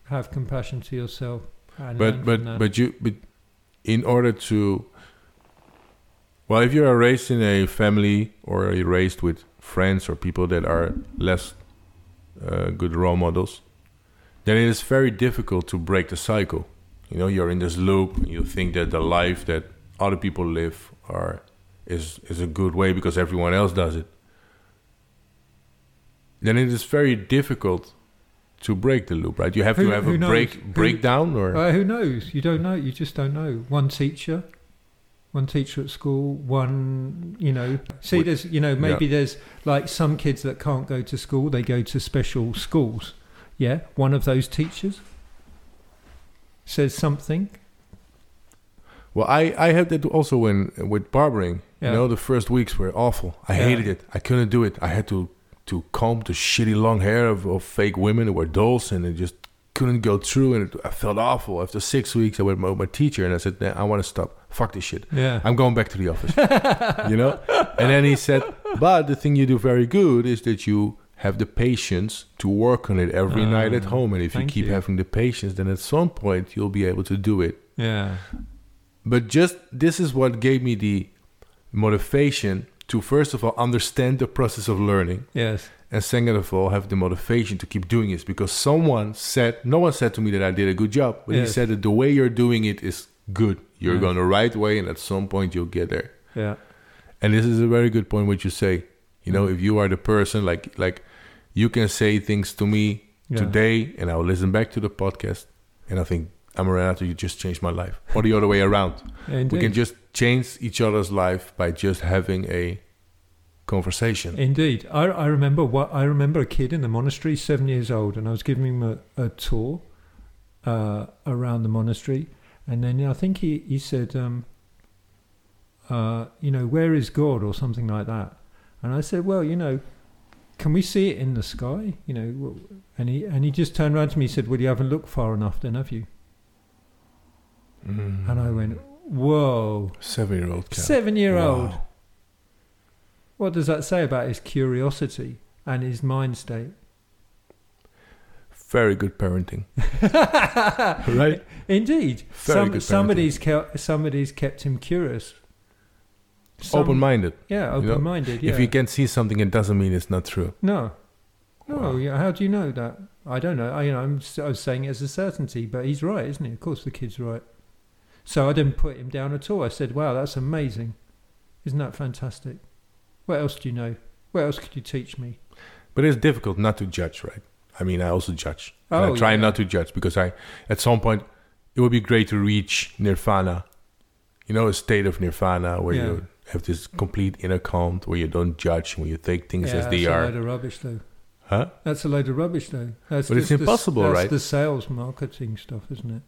Speaker 2: have compassion to yourself. And
Speaker 1: but but but you but in order to well if you are raised in a family or you're raised with friends or people that are less uh, good role models then it is very difficult to break the cycle you know you're in this loop you think that the life that other people live are is is a good way because everyone else does it then it is very difficult to break the loop right you have
Speaker 2: Who-
Speaker 1: to have a
Speaker 2: knows?
Speaker 1: break breakdown or
Speaker 2: Uh, who knows? You don't know. You just don't know. One teacher, one teacher at school, one, you know. See, there's, you know, maybe there's like some kids that can't go to school, they go to special schools. Yeah. One of those teachers says something.
Speaker 1: Well, I, I had that also when with barbering.
Speaker 2: Yeah.
Speaker 1: You know, the first weeks were awful. I
Speaker 2: Yeah.
Speaker 1: hated it. I couldn't do it. I had to to comb the shitty long hair of, of fake women who were dolls, and it just couldn't go through. And it, I felt awful. After six weeks, I went with my teacher, and I said, nah, "I want to stop. Fuck this shit.
Speaker 2: Yeah.
Speaker 1: I'm going back to the office." you know. And then he said, "But the thing you do very good is that you." Have the patience to work on it every
Speaker 2: Ah,
Speaker 1: night at home, and if you keep
Speaker 2: you.
Speaker 1: having the patience, then at some point you'll be able to do it
Speaker 2: yeah.
Speaker 1: but just this is what gave me the motivation to first of all understand the process of learning
Speaker 2: Yes.
Speaker 1: and second of all have the motivation to keep doing this because someone said no one said to me that i did a good job but he said that the way you're doing it is good you're
Speaker 2: Yes.
Speaker 1: going the right way and at some point you'll get there
Speaker 2: Yeah.
Speaker 1: and this is a very good point what you say you know
Speaker 2: Mm.
Speaker 1: if you are the person like like you can say things to me
Speaker 2: Yeah.
Speaker 1: today and i'll listen back to the podcast and i think Amaranatho, you just changed my life or the other way around
Speaker 2: Indeed.
Speaker 1: we can just change each other's life by just having a conversation.
Speaker 2: Indeed, I, I remember what I remember a kid in the monastery, seven years old, and I was giving him a, a tour uh, around the monastery, and then I think he he said, um, uh, you know, where is God or something like that, and I said, well, you know, can we see it in the sky, you know, and he and he just turned around to me and said, well, you haven't looked far enough, then have you?
Speaker 1: Mm.
Speaker 2: And I went, whoa,
Speaker 1: seven-year-old cat.
Speaker 2: seven year old.
Speaker 1: Wow.
Speaker 2: What does that say about his curiosity and his mind state?
Speaker 1: Very good parenting, right?
Speaker 2: Indeed,
Speaker 1: Very
Speaker 2: Some,
Speaker 1: good
Speaker 2: somebody's kept, somebody's kept him curious. Some-
Speaker 1: Open-minded.
Speaker 2: yeah,
Speaker 1: you know,
Speaker 2: open-minded. Yeah.
Speaker 1: If you can see something, it doesn't mean it's not true.
Speaker 2: no, no.
Speaker 1: Wow.
Speaker 2: Yeah, how do you know that? I don't know. I, you know, I'm, I was saying it as a certainty, but he's right, isn't he? Of course, the kid's right. So I didn't put him down at all. I said, "Wow, that's amazing! Isn't that fantastic? What else do you know? What else could you teach me?"
Speaker 1: But it's difficult not to judge, right? I mean, I also judge. And
Speaker 2: Oh,
Speaker 1: I try
Speaker 2: yeah.
Speaker 1: not to judge because I, at some point, it would be great to reach nirvana. You know, a state of nirvana where
Speaker 2: Yeah.
Speaker 1: you have this complete inner calm, where you don't judge, where you take things
Speaker 2: yeah,
Speaker 1: as they are.
Speaker 2: that's a load of rubbish, though.
Speaker 1: Huh?
Speaker 2: That's a load of rubbish, though. That's
Speaker 1: But it's
Speaker 2: just the
Speaker 1: impossible,
Speaker 2: that's
Speaker 1: right?
Speaker 2: the sales marketing stuff, isn't it?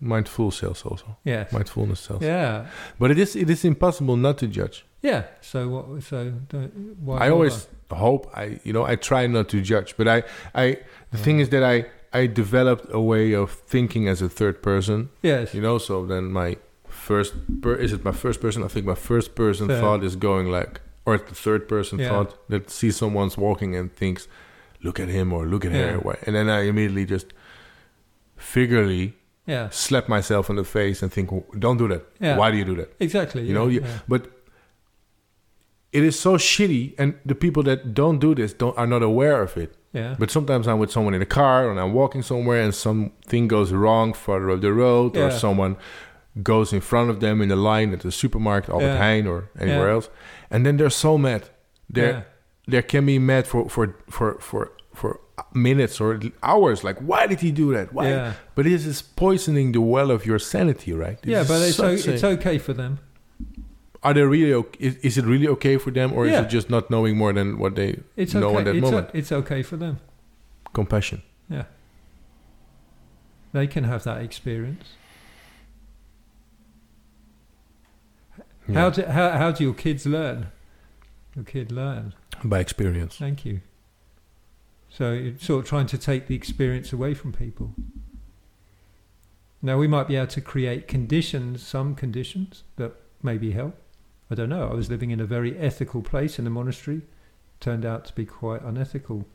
Speaker 1: Mindful sales also.
Speaker 2: Yes.
Speaker 1: Mindfulness sales.
Speaker 2: Yeah.
Speaker 1: But it is it is impossible not to judge.
Speaker 2: Yeah. So what? So don't, why?
Speaker 1: I always hope I you know I try not to judge, but I I the thing is that I I developed a way of thinking as a third person,
Speaker 2: Yes.
Speaker 1: you know. So then my first per, is it my first person? I think my first person thought is going like, or the third person
Speaker 2: Yeah.
Speaker 1: thought that sees someone's walking and thinks, look at him or look at
Speaker 2: Yeah.
Speaker 1: her, and then I immediately just figuratively
Speaker 2: Yeah.
Speaker 1: slap myself in the face and think, don't do that.
Speaker 2: Yeah.
Speaker 1: Why do you do that?
Speaker 2: Exactly.
Speaker 1: You know, you,
Speaker 2: yeah.
Speaker 1: but it is so shitty, and the people that don't do this don't are not aware of it.
Speaker 2: Yeah.
Speaker 1: But sometimes I'm with someone in a car and I'm walking somewhere, and something goes wrong further up the road, or someone goes in front of them in the line at the supermarket, Albert
Speaker 2: Yeah.
Speaker 1: Heijn, or anywhere
Speaker 2: Yeah.
Speaker 1: else, and then they're so mad. They're
Speaker 2: yeah.
Speaker 1: they can be mad for for for for for minutes or hours. Like, why did he do that? Why?
Speaker 2: Yeah.
Speaker 1: But this is poisoning the well of your sanity, right? This
Speaker 2: Yeah, but it's, o- it's okay for them.
Speaker 1: Are they really okay? Is, is it really okay for them, or
Speaker 2: Yeah.
Speaker 1: is it just not knowing more than what they
Speaker 2: It's
Speaker 1: know
Speaker 2: okay.
Speaker 1: in that
Speaker 2: it's,
Speaker 1: moment?
Speaker 2: it's okay for them.
Speaker 1: Compassion.
Speaker 2: Yeah. They can have that experience.
Speaker 1: Yeah.
Speaker 2: How do how how do your kids learn? Your kid learn.
Speaker 1: By experience.
Speaker 2: Thank you. So you're sort of trying to take the experience away from people. Now we might be able to create conditions, some conditions that maybe help. I don't know. I was living in a very ethical place in a monastery. Turned out to be quite unethical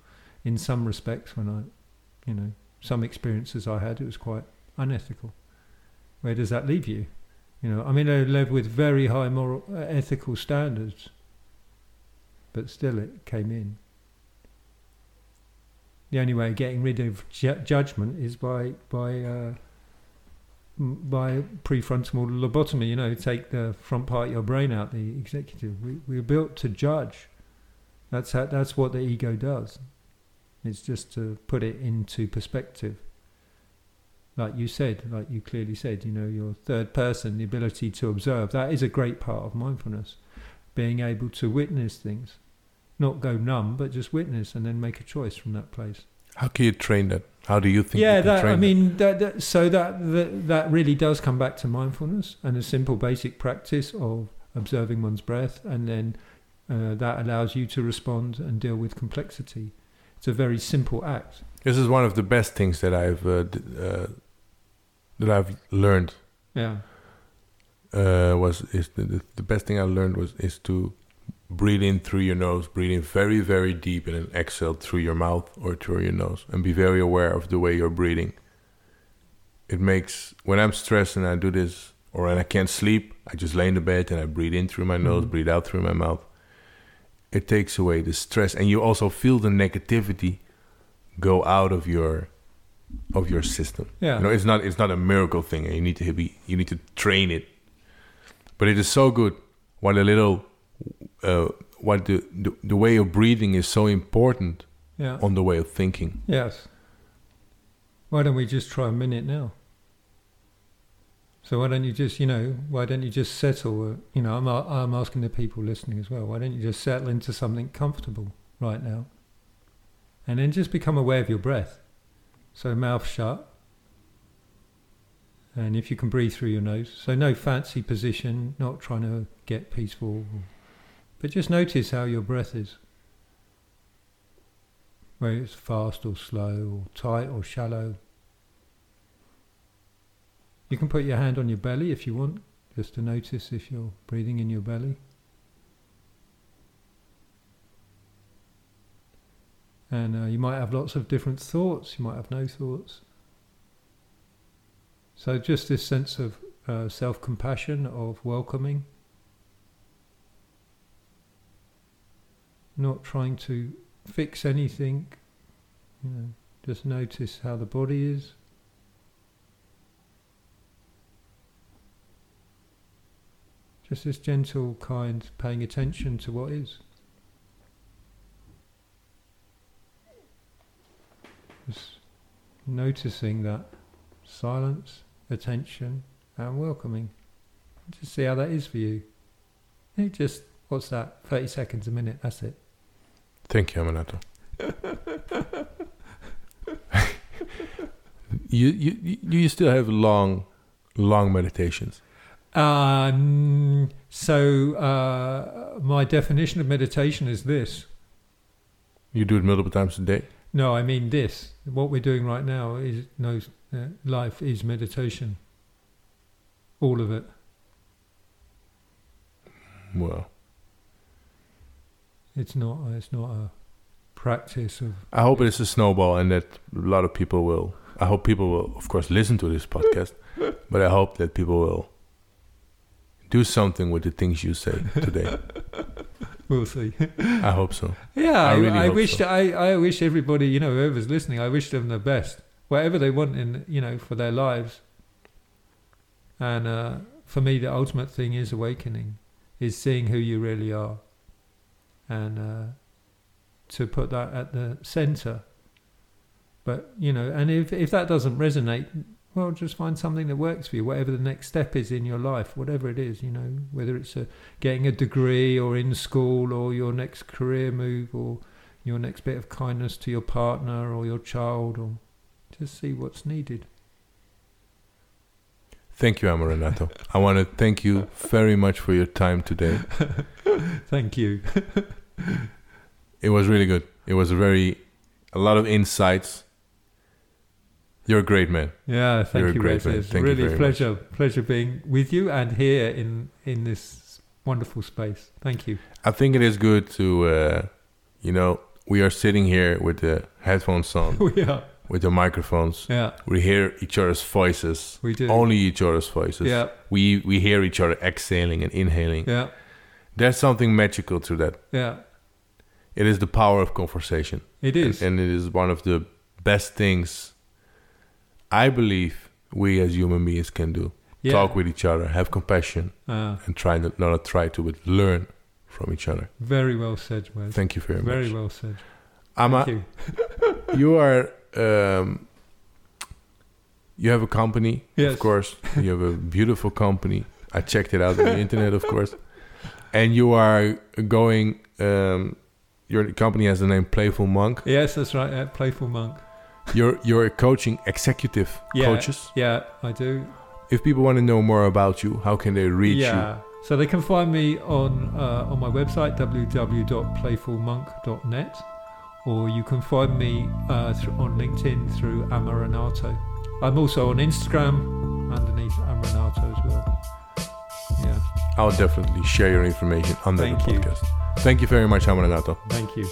Speaker 2: in some respects when I, you know, some experiences I had, it was quite unethical. Where does that leave you? You know, I mean, I live with very high moral, uh, ethical standards, but still it came in. The only way of getting rid of ju- judgment is by by uh, by prefrontal lobotomy. You know, take the front part of your brain out, the executive. We we're built to judge. That's how, that's what the ego does. It's just to put it into perspective. Like you said, like you clearly said, you know, your third person, the ability to observe, that is a great part of mindfulness. Being able to witness things. Not go numb, but just witness and then make a choice from that place.
Speaker 1: How can you train that? How do you think?
Speaker 2: yeah,
Speaker 1: you
Speaker 2: that, I mean, that, that, so that, that that really does come back to mindfulness and a simple basic practice of observing one's breath, and then uh, that allows you to respond and deal with complexity. It's a very simple act.
Speaker 1: This is one of the best things that I've uh, d- uh, that I've learned.
Speaker 2: Yeah,
Speaker 1: Uh, was is the, the, the best thing I learned was is to breathe in through your nose, breathe in very very deep, and then exhale through your mouth or through your nose, and be very aware of the way you're breathing. It makes when I'm stressed and I do this, or when I can't sleep, I just lay in the bed and I breathe in through my nose,
Speaker 2: Mhm.
Speaker 1: breathe out through my mouth. It takes away the stress, and you also feel the negativity go out of your of your system.
Speaker 2: yeah,
Speaker 1: You know, it's not it's not a miracle thing, and you need to be you need to train it. But it is so good. What a little, uh, what the, the the way of breathing is so important
Speaker 2: yeah.
Speaker 1: on the way of thinking.
Speaker 2: Yes. Why don't we just try a minute now? So why don't you just, you know, why don't you just settle? uh, You know, I'm I'm asking the people listening as well. Why don't you just settle into something comfortable right now, and then just become aware of your breath. So mouth shut, and if you can breathe through your nose. So no fancy position, not trying to get peaceful, but just notice how your breath is whether it's fast or slow or tight or shallow. You can put your hand on your belly if you want, just to notice if you're breathing in your belly. And uh, you might have lots of different thoughts, you might have no thoughts. So, just this sense of uh, self compassion, of welcoming, not trying to fix anything, you know, just notice how the body is. Just this gentle, kind, paying attention to what is. Just noticing that silence, attention, and welcoming. Just see how that is for you. It just, what's that? 30 seconds a minute, that's it.
Speaker 1: Thank you, Amaranatho. you, you you you still have long, long meditations.
Speaker 2: Um, so uh, my definition of meditation is this.
Speaker 1: You do it multiple times a day.
Speaker 2: No, I mean this. What we're doing right now is no uh, life is meditation. All of it.
Speaker 1: Well,
Speaker 2: It's not. It's not a practice of.
Speaker 1: I hope it is a snowball and that a lot of people will. I hope people will, of course, listen to this podcast, but I hope that people will do something with the things you say today.
Speaker 2: We'll see.
Speaker 1: I hope so.
Speaker 2: Yeah,
Speaker 1: I
Speaker 2: I,
Speaker 1: really
Speaker 2: I
Speaker 1: hope
Speaker 2: wish
Speaker 1: so.
Speaker 2: I, I wish everybody, you know, whoever's listening, I wish them the best, whatever they want in, you know, for their lives. And uh, for me, the ultimate thing is awakening, is seeing who you really are, and uh, to put that at the center. But you know, and if if that doesn't resonate, well, just find something that works for you. Whatever the next step is in your life, whatever it is, you know, whether it's a getting a degree or in school or your next career move or your next bit of kindness to your partner or your child or just see what's needed.
Speaker 1: Thank you, Amaranatho. I want to thank you very much for your time today.
Speaker 2: Thank you.
Speaker 1: It was really good. It was a very, a lot of insights. You're a great man.
Speaker 2: Yeah, thank
Speaker 1: You're a great man.
Speaker 2: It's
Speaker 1: Thank you
Speaker 2: really
Speaker 1: very
Speaker 2: pleasure pleasure being with you and here in in this wonderful space. Thank you.
Speaker 1: I think it is good to, uh, you know, we are sitting here with the headphones on,
Speaker 2: we are.
Speaker 1: with the microphones.
Speaker 2: Yeah,
Speaker 1: We hear each other's voices.
Speaker 2: we do.
Speaker 1: Only each other's voices.
Speaker 2: Yeah,
Speaker 1: We we hear each other exhaling and inhaling.
Speaker 2: yeah,
Speaker 1: There's something magical to that.
Speaker 2: yeah.
Speaker 1: It is the power of conversation.
Speaker 2: It is.
Speaker 1: And, and it is one of the best things I believe we as human beings can do.
Speaker 2: yeah.
Speaker 1: Talk with each other, have compassion,
Speaker 2: Uh,
Speaker 1: and try not, not try to, but learn from each other.
Speaker 2: very well said, Wes.
Speaker 1: Thank you very,
Speaker 2: Very
Speaker 1: much.
Speaker 2: Very well said.
Speaker 1: Amma,
Speaker 2: Thank you.
Speaker 1: you are um, you have a company
Speaker 2: Yes.
Speaker 1: of course you have a beautiful company i checked it out on the internet of course and you are going um, your company has the name playful monk
Speaker 2: Yes, that's right. Uh, Playful Monk.
Speaker 1: you're you're coaching executive
Speaker 2: Yeah.
Speaker 1: coaches
Speaker 2: Yeah, I do.
Speaker 1: if people want to know more about you how can they reach you?
Speaker 2: yeah. So they can find me on uh, on my website www.playfulmonk.net, or you can find me uh, through, on LinkedIn through Amaranatho. I'm also on Instagram underneath Amaranatho as well.
Speaker 1: You i'll definitely share your information under
Speaker 2: Thank
Speaker 1: the
Speaker 2: you.
Speaker 1: podcast thank you very much Amaranatho.
Speaker 2: Thank you.